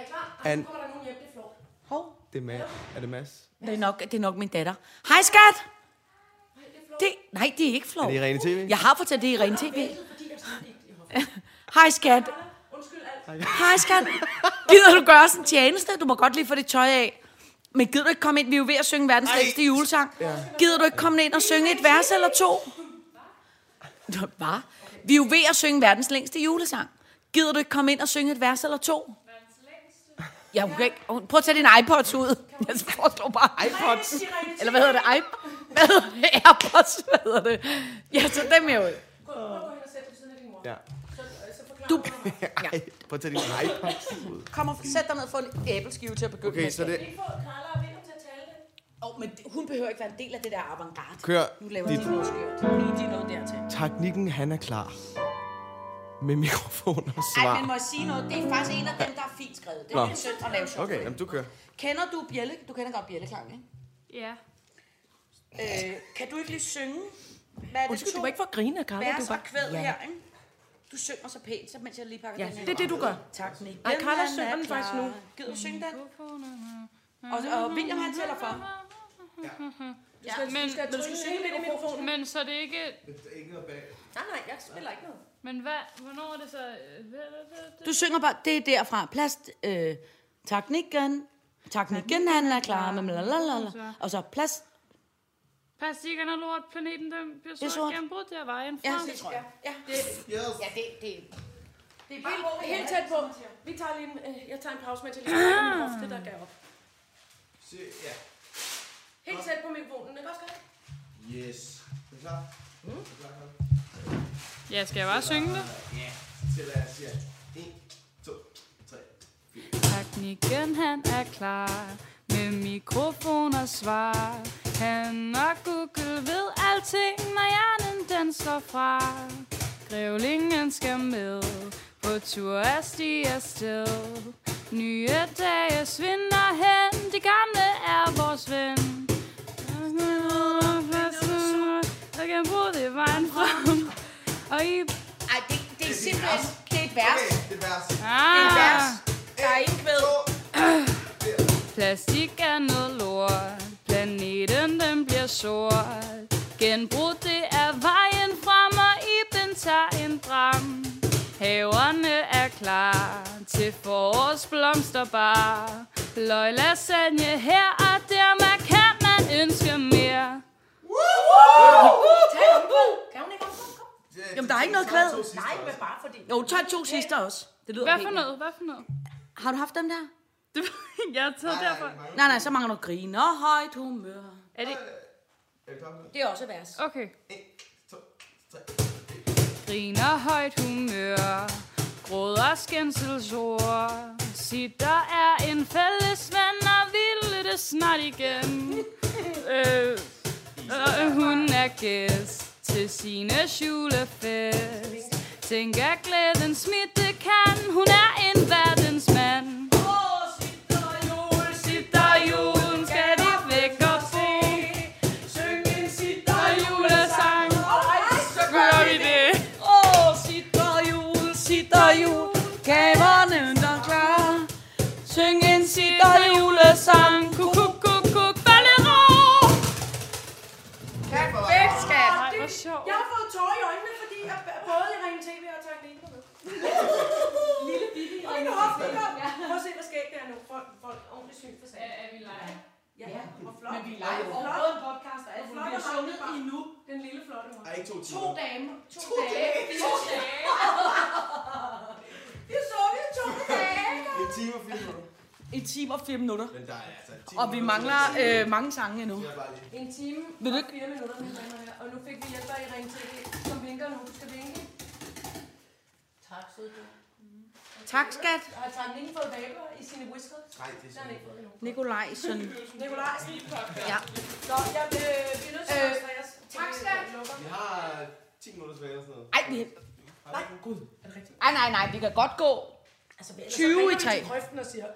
I klar? An- nu kommer der nogen hjem, det er flot. Hov, Det er, Mads. er det Mads? det er nok, det er nok min datter. Hej, skat! Det, nej, det er ikke Er flot. det i rene tv? Jeg har fortalt det i ren tv. Hej, skat. Hej, skat. Gider du gøre sådan en tjeneste? Du må godt lige få dit tøj af. Men gider du ikke komme ind? Vi er jo ved at synge verdens længste julesang. Gider du ikke komme ind og synge et vers eller to? Hvad? Vi er jo ved at synge verdens længste julesang. Gider du ikke komme ind og synge et vers eller to? Ja, okay. Prøv at tage din iPods ud. Jeg forstår bare iPods. Eller hvad hedder det? iP- hvad hedder det? Airpods? Hvad hedder det? Ja, så dem er jo... Ja. Du Ej, prøv at tage din iPod ud. kom og sæt dig ned for en æbleskive til at begynde Okay, med. så det... Få Carla og William til at tale det. Oh, men det- hun behøver ikke være en del af det der avantgarde. Kør Nu laver dit... de noget skørt. Lige de noget dertil. Teknikken, han er klar. Med mikrofon og Ej, men svar. må jeg sige noget? Det er faktisk en af dem, der er fint skrevet. Det er Nå. min søn at lave sjov. Okay, jamen du kører. Kender du bjælle? Du kender godt bjælleklang, ikke? Ja. Øh, kan du ikke lige synge? Hvad er det Undskyld, du var ikke for at grine, Carla. Du vers var og kvæd her, ikke? Du synger så pænt, så mens jeg lige pakker Ja, den her. det er det, du gør. Tak, Nick. Ej, Den Carla er synger den faktisk nu. Gider du synge den? Og, og William han tæller for. Ja, men, Men- du skal, du skal synge lidt i mikrofonen. Men så det er ikke... Nej, nej, jeg spiller ikke noget. Men hvad, hvornår er det så... Du synger bare, det er derfra. Plast, øh, teknikken. Teknikken, han er klar med. Og så plast. Plastikken er lort, planeten den bliver er sort, sort. gennembrudt, det er vejen Ja, frem. det tror jeg. Ja, det, Ja, det, det, det er helt, helt tæt på. Vi tager lige en, øh, jeg tager en pause, mens jeg lige tager min hofte, der gav op. Ja. Helt tæt på mikrofonen, ikke også? Yes. Er du klar? Ja, skal jeg bare synge det? Til at jeg siger 1, 2, 3. Teknikken han er klar med mikrofon og svar. Han og Google ved alting, når hjernen den slår fra. Grævlingen skal med på tur at stige afsted. Nye dage svinder hen, de gamle er vores ven. Jeg kan bruge det vejen frem. Og I... Ej, det, det er simpelthen, det er et vers. Det er vers. Ah. vers. Der er ingen kvæd. Plastik er noget lort. Planeten den bliver sort. Genbrug det er vejen frem, og Iben tager en dram. Haverne er klar til forårsblomsterbar. Løg lasagne her og der, man kan man ønske mere. Kan hun ikke også? Kom. Jamen, der er ikke noget kvæd. Nej, men bare fordi. Jo, tag to sidste også. Det lyder Hvad for noget? Hvad for noget? Har du haft dem der? Det, jeg har taget derfor. Nej, nej, så mangler du grine og højt humør. Er det... Er du klar? Det er også et vers. Okay. 1, 2, 3. Griner højt humør Gråder skændselsord Sig, der er en fælles ven Og ville det snart igen øh, øh, Hun er gæst Til sine julefest Tænk at glæden smitte kan Hun er en verdensmand julesang Kuk, kuk, kuk, kuk, ballero Perfekt, skat. Ej, hvor sjovt Jeg har fået tårer i øjnene, fordi jeg både i Ring TV og teknikken var med. Lille bitte. Og en hofte kom. Prøv at se, hvor skægt det er nu. Folk, folk ordentligt syn for sagen. Er vi live? Ja, ja. Og flot. Men vi er live. Og både en podcast og alt, vi flot bliver og sunget i nu. Den lille flotte hund. Ej, ikke to To timer. damer. To, To dage. dage. To dage. Det så vi to dage. En time og fire minutter. I en time og fire minutter. Men der er altså 10 Og vi mangler øh, mange sange endnu. En time Vil du og fire minutter, mine damer og herrer. Og nu fik vi hjælp af Ring TV, som vinker nu. Du skal vinke. Tak, søde du. Tak, skat. Har teknikken fået vabler i sine whiskers? Nej, det er endnu. Nikolajsen. Nikolaj. Ja. Så jeg øh, vi er nødt til at Øh, tak, skat. Vi har 10 minutter tilbage eller sådan noget. Ej, vi... Nej, gud. Er det rigtigt? Ej, nej, nej, vi kan godt gå. Altså, 20 i tre. til grøften og siger,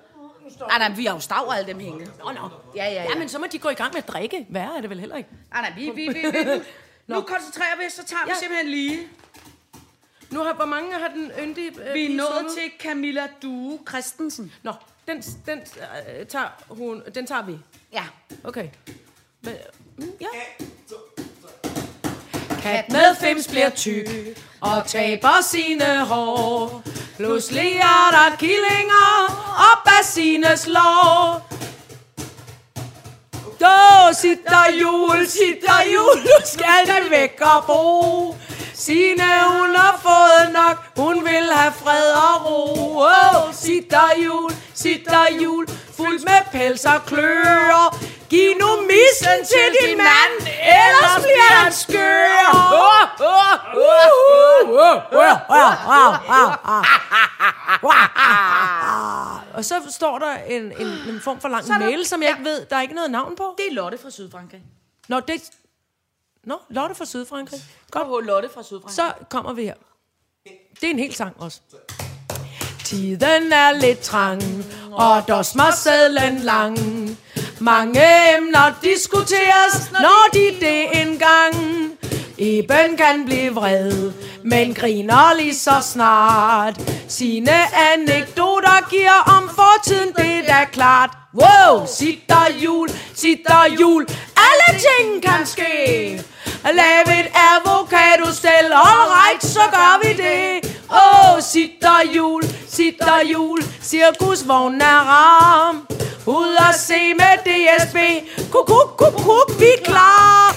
"Uh, nu står Nej, nej, vi har jo stav alle dem hængende. Nå, nå. Ja, ja, ja. Ja, men så må de gå i gang med at drikke. Værre er det vel heller ikke. Nej, nej, vi, vi, vi, vi nu, nu koncentrerer vi os, så tager vi Ja. simpelthen lige. Nu har, hvor mange har den yndige øh, Vi er nået til Camilla Due Christensen. Nå, den, den, øh, tager hun, den tager vi. Ja. Okay. Men, mm, ja. Kat Med fems bliver tyk og taber sine hår. Pludselig er der killinger op af sines lår. Då sitter jul, sitter jul, nu skal de væk og bo. Sine hun har fået nok, hun vil have fred og ro. Oh, sitter jul, sitter jul, fuld med pels og kløer. Giv nu missen til din mand, ellers bliver han skør. Og så står der en, en, en form for lang mail, som jeg ikke ved, der er ikke noget navn på. Det er Lotte fra Sydfrankrig. Nå, det... Nå, Lotte fra Sydfrankrig. Godt Lotte fra Sydfrankrig. Så kommer vi her. Det er en hel sang også. Tiden er lidt trang, og dosmersedlen lang. Mange emner diskuteres, når de det engang. Iben kan blive vred, men griner lige så snart. Sine anekdoter giver om fortiden, det er da klart. Wow, sitter jul, sitter jul, alle ting kan ske. Lav et avocadostel, all right, så gør vi det. Åh, oh, sitter jul, sitter jul, cirkusvognen er ram. Ud og se med DSB, kuk, kuk, kuk, kuk, vi er klar.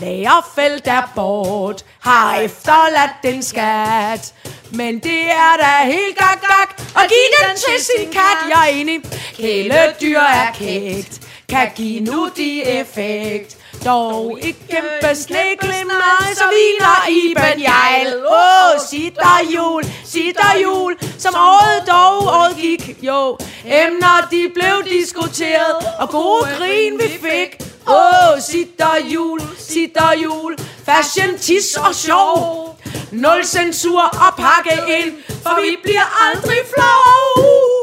Lagerfelt er bort, har efterladt den skat. Men det er da helt gak, gak, og giv den til sin kat, jeg er enig. Kæledyr er kægt, kan give nu de effekt. Dog ikke kæmpe snæklemmer, så hviler i Jejl. Åh, oh, sitter jul, sitter jul, som året dog året gik. Jo, emner de blev diskuteret, og gode grin vi fik. Åh, oh, sitter jul, sitter jul, fashion, tis og sjov. Nul censur og pakke ind, for vi bliver aldrig flov.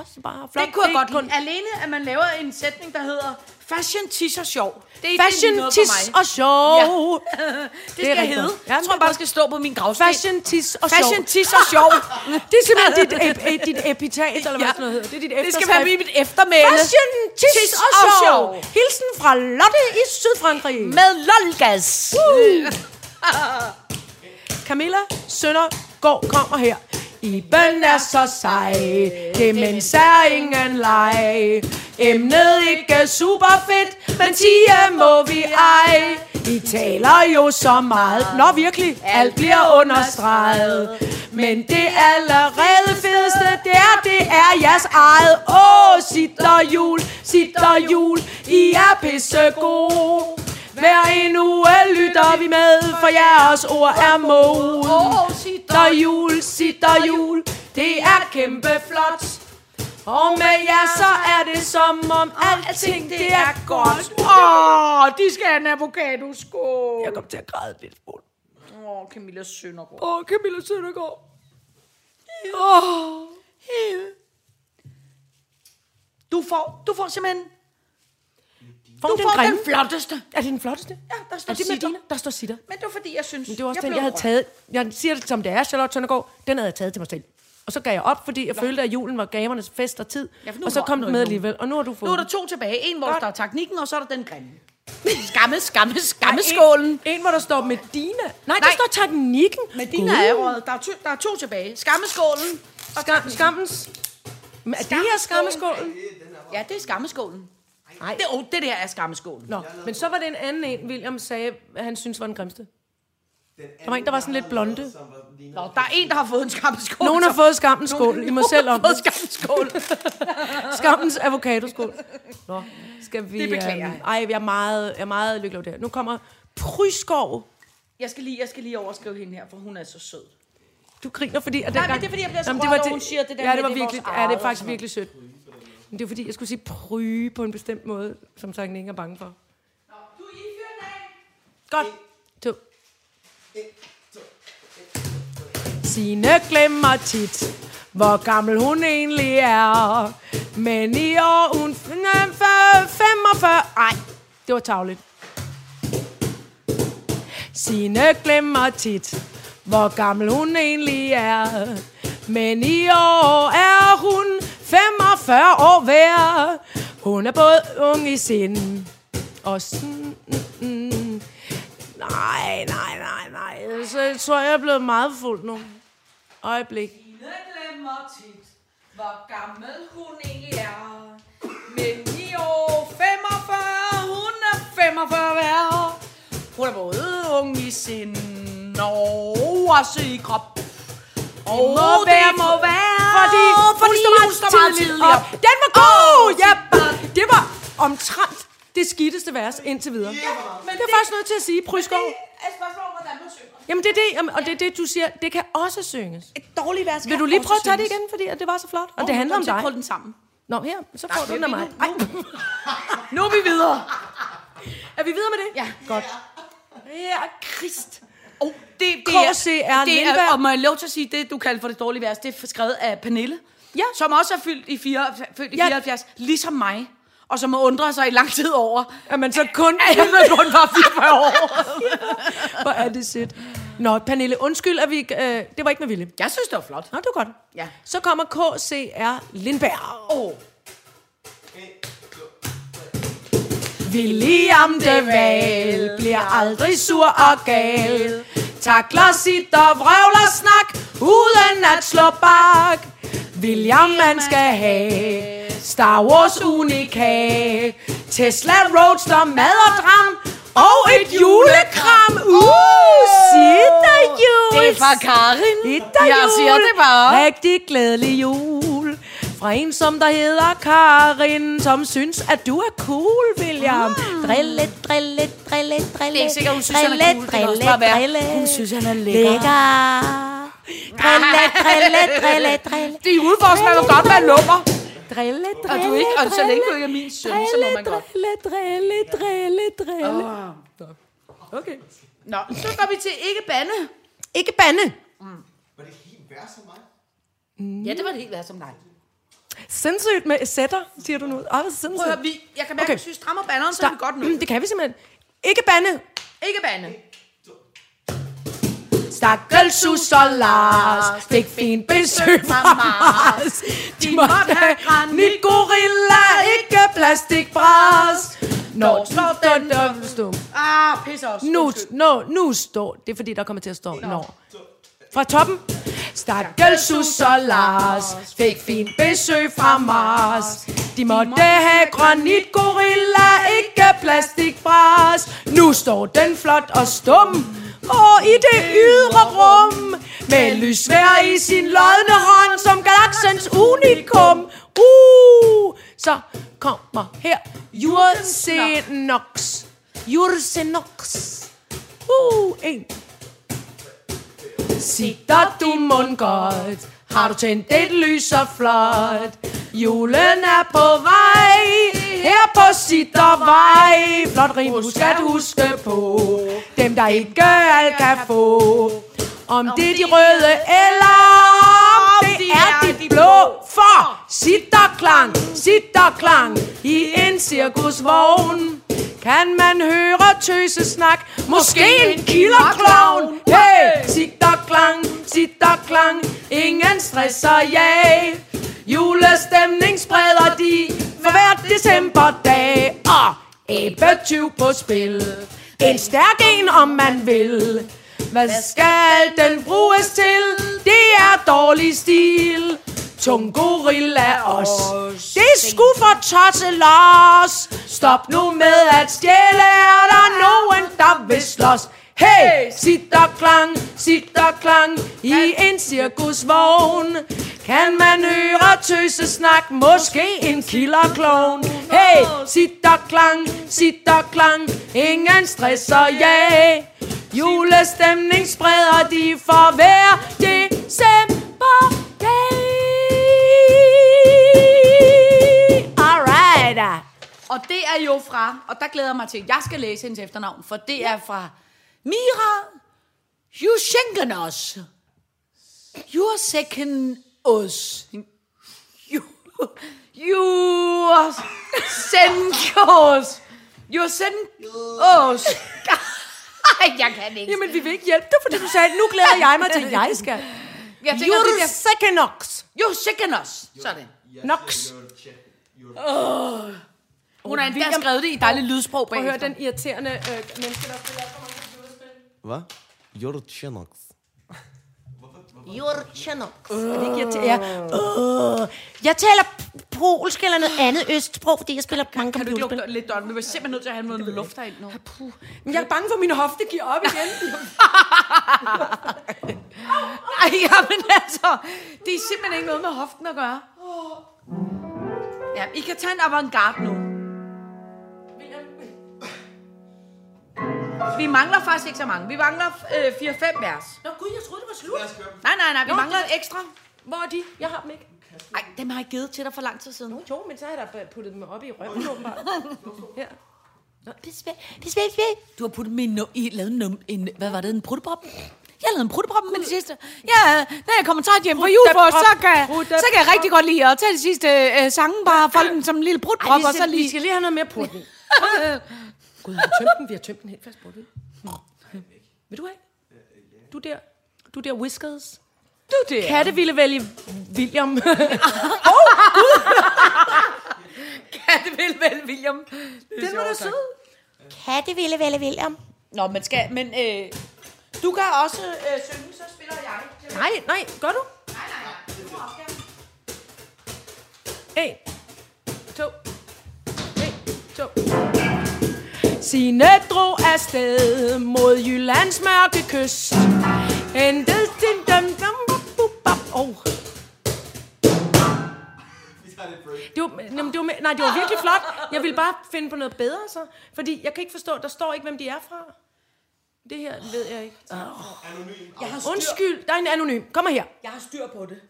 Det også bare flot. Det kunne jeg godt kun- lide. Alene, at man laver en sætning, der hedder Fashion, tis og sjov. Det er Fashion, det tis og sjov. Ja. Det skal rigtig hedde. Ja, Jeg det tror er bare, det skal stå på min gravsten. Fashion, tis og sjov. Fashion, tis og sjov. Det er simpelthen dit, ep, dit epitat, eller hvad Ja. sådan noget hedder. Det er dit Det skal være mit eftermæle. Fashion, tis, Tis og, og sjov. Hilsen fra Lotte i Sydfrankrig. Med lolgas. Camilla Søndergaard kommer her. Iben er så sej, demens er ingen leg. Emnet ikke super fedt, men tige må vi ej. I taler jo så meget, Nå virkelig alt bliver understreget. Men det allerede fedeste, det er, det er jeres eget. Åh, oh, sitter jul, sitter jul, I er pissegode. Hver en uge lytter vi med, for jeres ord er mod. Sitter jul, sitter jul, det er kæmpe flot. Og med jer så er det som om alting det er godt. Åh, oh, de skal have en avocado. Skål. Jeg kom til at græde lidt. Åh, oh, Camilla Søndergaard. Åh, oh, Camilla Søndergaard. Åh, Du får, du får simpelthen... Får Du den får grimme? den flotteste. Er det den flotteste? Ja, der står det sitter. Der står sitter. Men det var fordi, jeg synes... Men det var også jeg den, jeg havde rørt. taget. Jeg siger det som det er, Charlotte Søndergaard. Den havde jeg taget til mig selv. Og så gav jeg op, fordi jeg følte, at julen var gavernes fest og tid. Ja, og så kom den med alligevel. Og nu har du fået Nu er der to tilbage. En, hvor Godt. der er teknikken, og så er der den grimme. Skamme, skamme, skammeskålen. En, en, hvor der står Medina. Nej, Nej. der står teknikken. Medina er røget. Der er, to, der er to tilbage. Skammeskålen. Skam, skammens. Men er det her skammeskålen? Ja, det er skammeskålen. Nej. Det, oh, det der er skammeskålen. Nå, men så var det en anden en, William sagde, at han synes var den grimmeste. Der var en, der var sådan lidt blonde. Nå, der er en, der har fået en skammeskål. Nogen har fået skammens skål. I må selv om det. skammens Skål. Skammens avocadoskål. Nå, skal vi... Det beklager jeg. øhm, ej, jeg er meget, jeg er meget lykkelig over det her. Nu kommer Pryskov. Jeg skal, lige, jeg skal lige overskrive hende her, for hun er så sød. Du griner, fordi... At Nej, men det er, fordi jeg bliver så var når det- hun siger det der Ja, det var det er virkelig, ja, det er faktisk virkelig sødt. Men det er fordi, jeg skulle sige pryge på en bestemt måde, som sagt ikke er bange for. Du er af. Godt. To. Signe glemmer tit, hvor gammel hun egentlig er. Men i år hun f- 45... Ej, det var tavligt. Signe glemmer tit, hvor gammel hun egentlig er. Men i år er hun 45 år hver. Hun er både ung i sind og sådan... Mm, mm. Nej, nej, nej, nej. Så jeg tror, jeg er blevet meget fuld nu. Øjeblik. Ine glemmer tit, hvor gammel hun egentlig er. Men i år 45, hun er 45 hver. Hun er både ung i sind og også i krop. Og må det være- må være, Fordi, fordi hun står meget tidligere. op. Den var god! Ja, det var omtrent det skitteste vers indtil videre. men det er det- faktisk nødt til at sige, Pryskov. Det er et spørgsmål om, hvordan man synger. Jamen det er det, og det er det, du siger, det kan også synges. Et dårligt vers Vil du lige prøve at tage det igen, fordi at det var så flot? Og det handler om dig. Prøv den sammen. Nå, her, så får du den af mig. Ej. Nu er vi videre. Er vi videre med det? Ja. Godt. Ja, Krist. Oh, det, det KC er det er, Lindberg. og må jeg lov til at sige, det du kalder for det dårlige vers, det er skrevet af Pernille. Ja. Som også er fyldt i, fire, fyldt i Ja. 74, ligesom mig. Og som må undre sig i lang tid over. At man så kun... At jeg kun var 44 år. Hvor er det sødt. Nå, Pernille, undskyld, at vi... Øh, det var ikke med vilje. Jeg synes, det var flot. Nå, det var godt. Ja. Så kommer KCR Lindberg. Oh. William de Waal bliver aldrig sur og gal. Takler sit og vrøvler snak, uden at slå bak. William, man skal have Star Wars unikat. Tesla Roadster, mad og dram, og et julekram. Uh, sitter jul. Det er fra Karin. Sitter Jeg jul. siger det bare. Rigtig glædelig jul. Fra en, som der hedder Karin, som synes, at du er cool, William. Mm. Drille, drille, drille, drille. Det er ikke sikkert, hun synes, han er cool. Det kan også bare være, hun synes, han er lækker. Lækker. Drille, drille, drille, drille. Det er udforsk, man må godt være lummer. Drille, drille, Og, du ikke, og så længe du ikke er min søn, så må man godt. Drille, drille, drille, drille. Okay. Nå, så går vi til ikke bande. Ikke bande. Var det helt værd som mig? Ja, det var det helt værd som dig. Sindssygt med sætter, siger du nu. Ej, hvor Prøv at sindssygt. vi, jeg kan mærke, Okay. at vi strammer banderen, så er vi godt nu. Det kan vi simpelthen. Ikke bande. Ikke bande. Stakkels Sus og Lars fik fint besøg fra Mars. De måtte have granitgorilla, ikke plastikbras. Når slår den der stå. Ah, pisse os. Nu, nu, nu står. Det er fordi, der kommer til at stå når. Fra toppen. Stakkels Sus og Lars fik fin besøg fra Mars. De måtte have granitgorilla, ikke plastikbras. Nu står den flot og stum. Og i det ydre rum Med lysvær i sin lodne hånd Som galaksens unikum Uh, så kommer her Jursenox Jursenox Uh, en Sitter du mund godt Har du tændt et lys så flot? Julen er på vej. Her på Sittervej Flot rim, husk at huske på. Dem der ikke alt kan få. Om det er de røde eller om det er de blå. For sitterklang, sitterklang I en cirkusvogn kan man høre tøsesnak? Måske en killerklovn Hey, sitterklang, sitterklang Ingen stress og jag Julestemning spreder de For hver decemberdag. Og æbletyv på spil. En stærk en om man vil. Hvad skal den bruges til? Det er dårlig stil Tung gorilla os. Det er sgu for tosse los Stop nu med at stjæle. Er der nogen der vil slås? Hey, sitterklang, sitterklang I en cirkusvogn. Kan man høre tøse snak, måske en killerklovn. Hey, sitter klang, sitter klang, ingen stress og ja. Julestemning spreder de for hver december Alright. Og det er jo fra, og der glæder jeg mig til, at jeg skal læse hendes efternavn, for det er fra Mira Jushenkenos. Your second us. You, you senkos. You senkos. Ej, jeg kan ikke. Jamen, vi vil ikke hjælpe dig, fordi du sagde, nu glæder jeg mig til, at jeg skal. Jeg tænker, You're det er second ox. Jo, Sekenos. Sådan. Nox. Hun har endda skrevet det i dejligt lydsprog Prøv at høre den irriterende øh, menneske, der spiller for mange computerspil. Hvad? Jortjenox. Jurchenok. Er det ikke irriterende? Ja. Uh, jeg taler polsk eller noget andet østsprog, fordi jeg spiller mange Kan du ikke computerspil. lugte lidt dårligt? Du er simpelthen nødt til at have noget luft herind nu. Men jeg er bange for, at min hofte giver op igen. Ej, jamen altså, det er simpelthen ikke noget med hoften at gøre. Ja, I kan tage en avantgarde nu. Vi mangler faktisk ikke så mange. Vi mangler øh, 4-5 vers. Nå gud, jeg troede, det var slut. Nej, nej, nej, vi Nå, mangler et ekstra. Hvor er de? Jeg har dem ikke. Nej, dem har jeg givet til dig for lang tid siden. Jo, men så har jeg da puttet dem op i røven, åbenbart. Her. Besvær, besvær, besvær. Du har puttet min no- I lavet en, num- en, hvad var det, en prutteprop? Jeg lavede en prutteprop med det sidste. Ja, når jeg kommer træt hjem fra julefrokost, så kan, så kan jeg rigtig godt lide at tage de sidste øh, sange, bare folde den som en lille vi, og så skal, vi lige... skal lige have noget mere på den. Gud, har vi tømt den? Vi har tømt den helt fast på det. Vil du have? Du der, du der Whiskers. Du det. Katte ville vælge William. Katte vil vel, William. Den var da sød. Katte ville vælge William. Nå, men skal, men øh, du kan også øh, synge, så spiller jeg. Nej, nej, gør du? Nej, nej, nej. Du må også gerne. En, to, en, to. Signe drog afsted mod Jyllands mørke kyst. Hentet til dem, dem, bop, bop, bop. Oh. Det var, jamen, det var, nej, det var virkelig flot. Jeg ville bare finde på noget bedre, så. Fordi jeg kan ikke forstå, der står ikke, hvem de er fra. Det her ved jeg ikke. Jeg har styr, Undskyld, der er en anonym. Kom her. jeg har styr på det.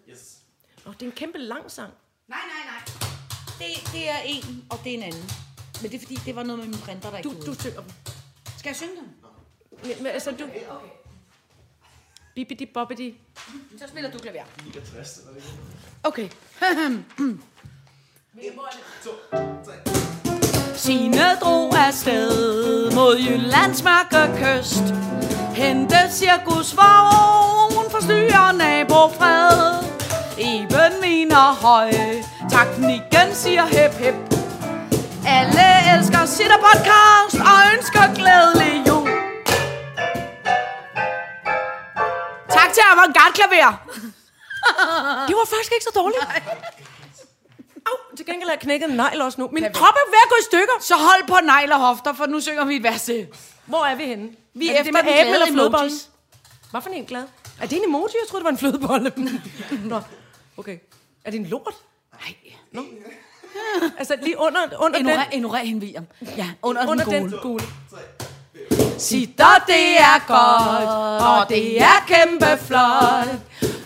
Oh, det er en kæmpe lang sang. Nej, nej, nej. Det, det er en, og det er en anden. Men det er fordi, det var noget med min printer, der ikke Du, kunne. du synger dem. Skal jeg synge den? Men, men, altså, du... Bibidi bobbidi. Så spiller du klaver. Okay. Signe drog afsted mod Jyllands mørke kyst. Hente cirkusvogn, forstyrrer nabofred. Iben miner høj, teknikken siger hep hep. Alle elsker Sitter Podcast og ønsker glædelig jul. Tak til Avantgarde Klaver. Det var faktisk ikke så dårligt. Au, til gengæld har jeg knækket en negl også nu. Min krop er ved at gå i stykker. Så hold på negl og hofter, for nu synger vi et vers til. Hvor er vi henne? Vi er er efter det aben glade eller emojis. flødebollen? Hvad for en glad? Er det en emoji? Jeg troede, det var en flødebolle. Nå, okay. Er det en lort? Nej. Nå. Altså lige under, under Ignorer, den, ignorer hende, William. Ja, under, under den den gule. Sitter, det er godt, og det er kæmpe flot.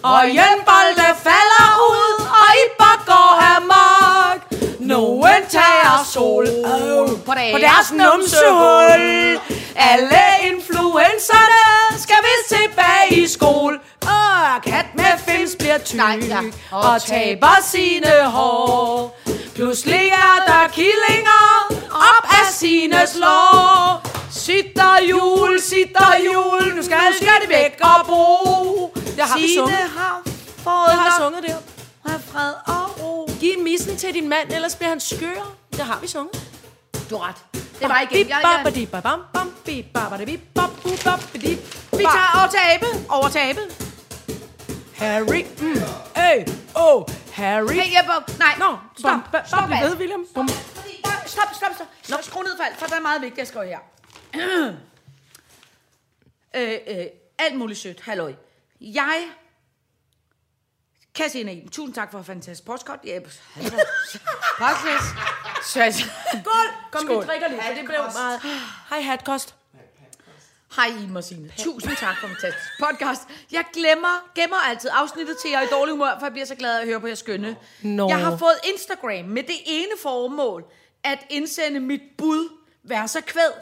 Og jernbolde falder ud, og i går amok. Nogen tager sol oh, på deres numsehul. Alle influencerne skal vist tilbage i skole. Og kat med fins bliver tyk Nej, ja. og taber sine hår. Pludselig er der killinger op af sine slår. Sitter jul, sitter jul, nu skal, skal det væk og bo. Det har vi Signe sunget. har fået Jeg har sunget der. af fred og ro. Giv missen til din mand, ellers bliver han skør. Det har vi sunget. Du har ret. Det var igen. Vi tager over tabe. Over tabe. Harry. Mm. Hey, oh, Harry. Hey, jeg, nej, Nå, stop. bum, ba- Stop bare bliv alt. ved, William. Bum. Fordi der- Stop, stop, stop. Nå, skru ned for alt, for det er meget vigtigt, jeg skriver her. Øh, øh, alt muligt sødt. Halløj. Jeg Kassie Iben, tusind tak for et fantastisk postkort. Ja. Så, Skål! Kom, Skål. vi drikker lidt, for det blev meget... Hej, hatkost. Hej og Signe. Tusind tak for en fantastisk podcast. Jeg glemmer, gemmer altid afsnittet til jer i dårlig humør, for jeg bliver så glad at høre på jer skønne. Nå. Jeg har fået Instagram med det ene formål, at indsende mit bud, værser kvæd,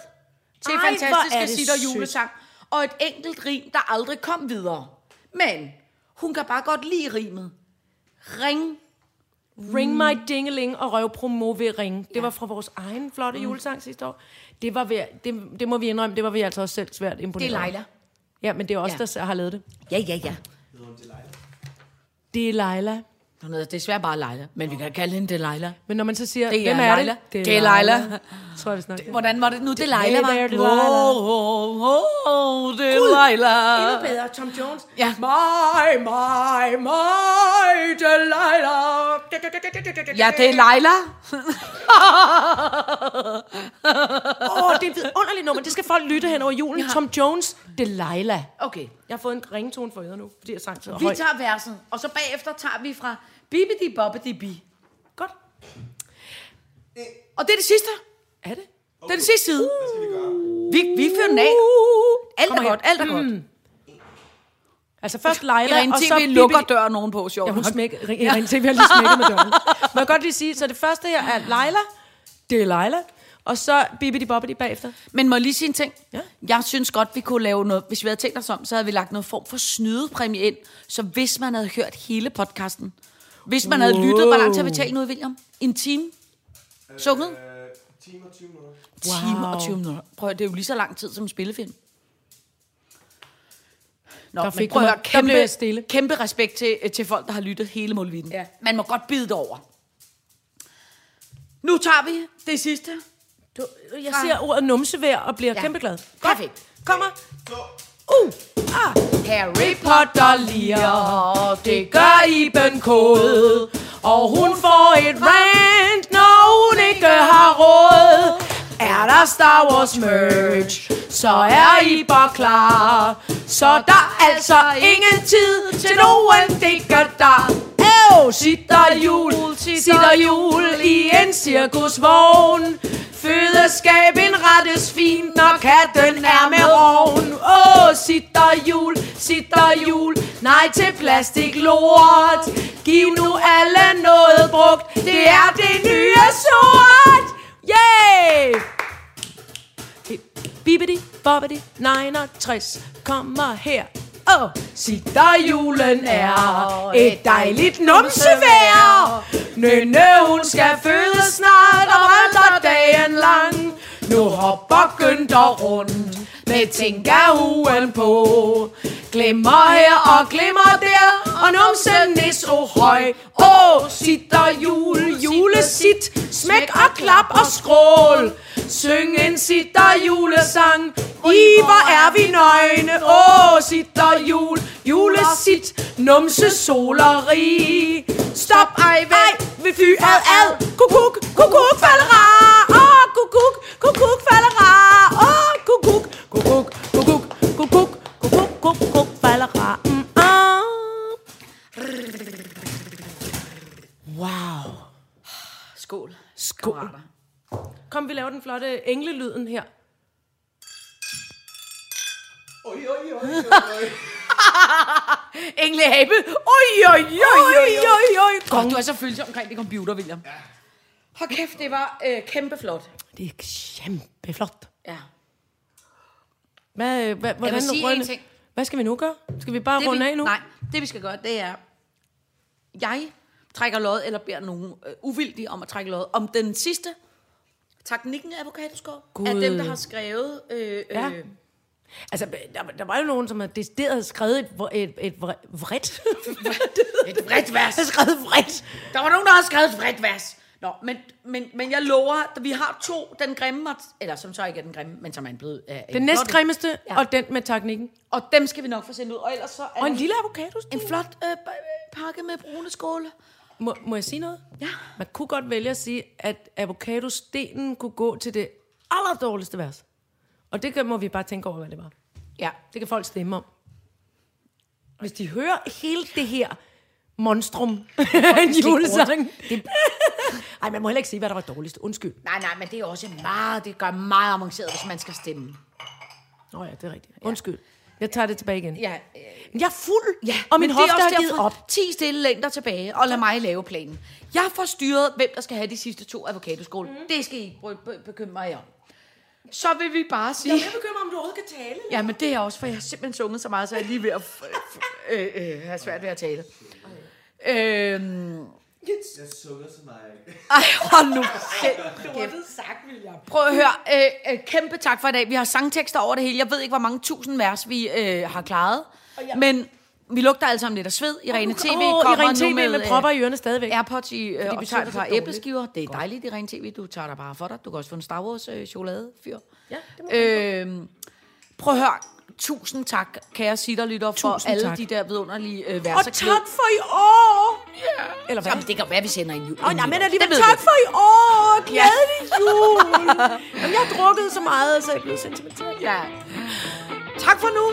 til Ej, er fantastiske det sitter julesang, og et enkelt rim, der aldrig kom videre. Men hun kan bare godt lide rimet. Ring. Ring my dingeling og røvpromovering. Det var fra vores egen flotte Mm. julesang sidste år. Det, var ved, det, det må vi indrømme, det var vi altså også selv svært Det imponeret. er over. Leila. Ja, men det er os, Ja. der har lavet det. Ja, ja, ja. Det er Leila. Hun hedder desværre bare Leila, men vi kan kalde hende Delilah. Men når man så siger, Det er hvem er Leila. det? Det er Leila. Tror jeg, vi snakker. Hvordan var det nu, Delilah Hey var? there, Delilah. Wow, wow, wow, Delilah. Endnu bedre, Tom Jones. Ja. My, my, my, Delilah. Ja, det er Leila. Åh, oh, det er et vidunderligt nummer. Det skal folk lytte hen over julen. Tom Jones, Delilah. Okay, Jeg har fået en ringetone for øret nu, fordi jeg sang så vi højt. tager versen, og så bagefter tager vi fra Bibidi Bobbidi Bi. Godt. Og det er det sidste. Er det? Det er det sidste side. Vi, vi fører den af. Alt er godt, alt er godt. Altså først Leila, og så TV Bibi. lukker døren ovenpå, sjovt. Ja, hun smækker. Irene TV har lige smækket med døren. Må jeg godt lige sige, så det første her er Leila. Det er Leila. Og så Bibidi Bobbidi bagefter. Men må jeg lige sige en ting? Ja. Jeg synes godt, vi kunne lave noget, hvis vi havde tænkt os om, så havde vi lagt noget form for snydepræmie ind, så hvis man havde hørt hele podcasten, hvis man havde lyttet, hvor lang tid har vi talt nu, William? En time? Sunget? Øh, time og 20 minutter. Wow. Time og 20 minutter. Prøv at, det er jo lige så lang tid som en spillefilm. Nå, Der fik prøv at man- høre, der kæmpe, stille. kæmpe respekt til, til folk, der har lyttet hele målviden. Ja. Man må godt bide det over. Nu tager vi det sidste. Du, jeg ser ordet numsevær og bliver ja. kæmpe glad. Perfekt. Kommer. Uh. Ah. Harry Potter liger, det gør Iben Kode. Og hun får et rant, når hun ikke har råd. Er der Star Wars merch, så er I bare klar. Så der er altså ingen tid til nogen digger der. Åh, sitter jul, sitter jul i en cirkusvogn. Fødeskab indrettes fint, når katten er med roven. Åh, oh, sitter jul, sitter jul, nej til plastiklort. Giv nu alle noget brugt, det er det nye sort. Yay! Bibidi, bobbidi, 69 kommer her. Åh, oh, dig, julen er et dejligt numsevær. Nynne, hun skal føde snart og holder dagen lang. Nu hopper Günther rundt med tinkahuen på. Glimmer her og glimmer der, og numsen er så høj. Åh, sitter jul, julesit, smæk og klap og skrål. Syng en sitter julesang, i hvor er vi nøgne. Åh, sitter jul, julesit, numse soleri. Stop, ej, ej, ved fyret ad. Kukuk, kukuk, falera. Åh, kukuk, kukuk, falera. Åh, kukuk, kukuk, kukuk, kukuk, kukuk, kukuk. Mm, ah. Wow. Skål. Skål. Kom, vi laver den flotte englelyden her. Oj, oj, oj, oj, oj. Englehabe. Oj, oj, oj, oj, oj, oj. Godt, du er så følsom omkring det computer, William. Ja. Hold kæft, det var øh, kæmpe flot. Det er kæmpeflot. Ja. Hvad, hvad, hvordan sige en ting. Hvad skal vi nu gøre? Skal vi bare Det, runde vi, af nu? Nej, det vi skal gøre, det er, jeg trækker lod, eller beder nogen øh, uvildige om at trække lod, om den sidste teknikken Gud. af dem, der har skrevet... Øh, Ja. øh, Altså, der, der var jo nogen, som havde decideret skrevet et, et, et vre- vredt. et vredt vers. har skrevet vredt. Der var nogen, der har skrevet et vredt vers. Nå, men, men, men jeg lover, at vi har to, den grimme, eller som så ikke er den grimme, men som er blevet... Øh, Den næst grimmeste, Ja. ja. og den med teknikken. Og dem skal vi nok få sendt ud, og ellers så er Og en lille avocado. en flot øh, pakke med brune skåle. Må, må jeg sige noget? Ja. Man kunne godt vælge at sige, at avocadostenen kunne gå til det allerdårligste vers. Og det må vi bare tænke over, hvad det var. Ja. Det kan folk stemme om. Hvis de hører hele det her monstrum. det en julesang. Ej, man må heller ikke sige, hvad der var dårligst. Undskyld. Nej, nej, men det er også meget, det gør meget avanceret, hvis man skal stemme. Nå ja, det er rigtigt. Undskyld. Jeg tager det tilbage igen. Ja, Men Jeg er fuld, Ja, og min er hofte har givet op. 10 stille længder tilbage, og lad mig lave planen. Jeg får styret, hvem der skal have de sidste to avocadoskål. Mm. Det skal I ikke be- be- bekymre jer om. Så vil vi bare sige... Jeg begynder, om du overhovedet kan tale. Ja, men det er også, for jeg har simpelthen sunget så meget, så jeg er lige ved at øh, øh, have svært ved at tale. Øhm, Jeg sukker så meget. ej, hold nu kæft. Prøv at høre. Øh, øh, kæmpe tak for i dag. Vi har sangtekster over det hele. Jeg ved ikke, hvor mange tusind vers vi øh, har klaret. Men vi lugter alle sammen lidt af sved. Irene TV Åh, kommer Irene nu TV med, med øh, propper i ørerne stadigvæk. Airpods i, øh, og vi tager synger et så dårligt. æbleskiver. Det er dejligt, Irene TV. Du tager dig bare for dig. Du kan også få en Star Wars øh, chokoladefyr. Ja, det må Øhm, prøv at høre. Tusind tak, kære sitterlytter, for Tusind alle tak. de der vidunderlige øh, Og verser. tak for i år! Eller hvad? Jamen, det kan være, vi sender en jul. Åh, nej, men alligevel tak for i år! Glædelig jul! Jamen, jeg har drukket så meget, så jeg er blevet sentimental. Ja. Tak for nu.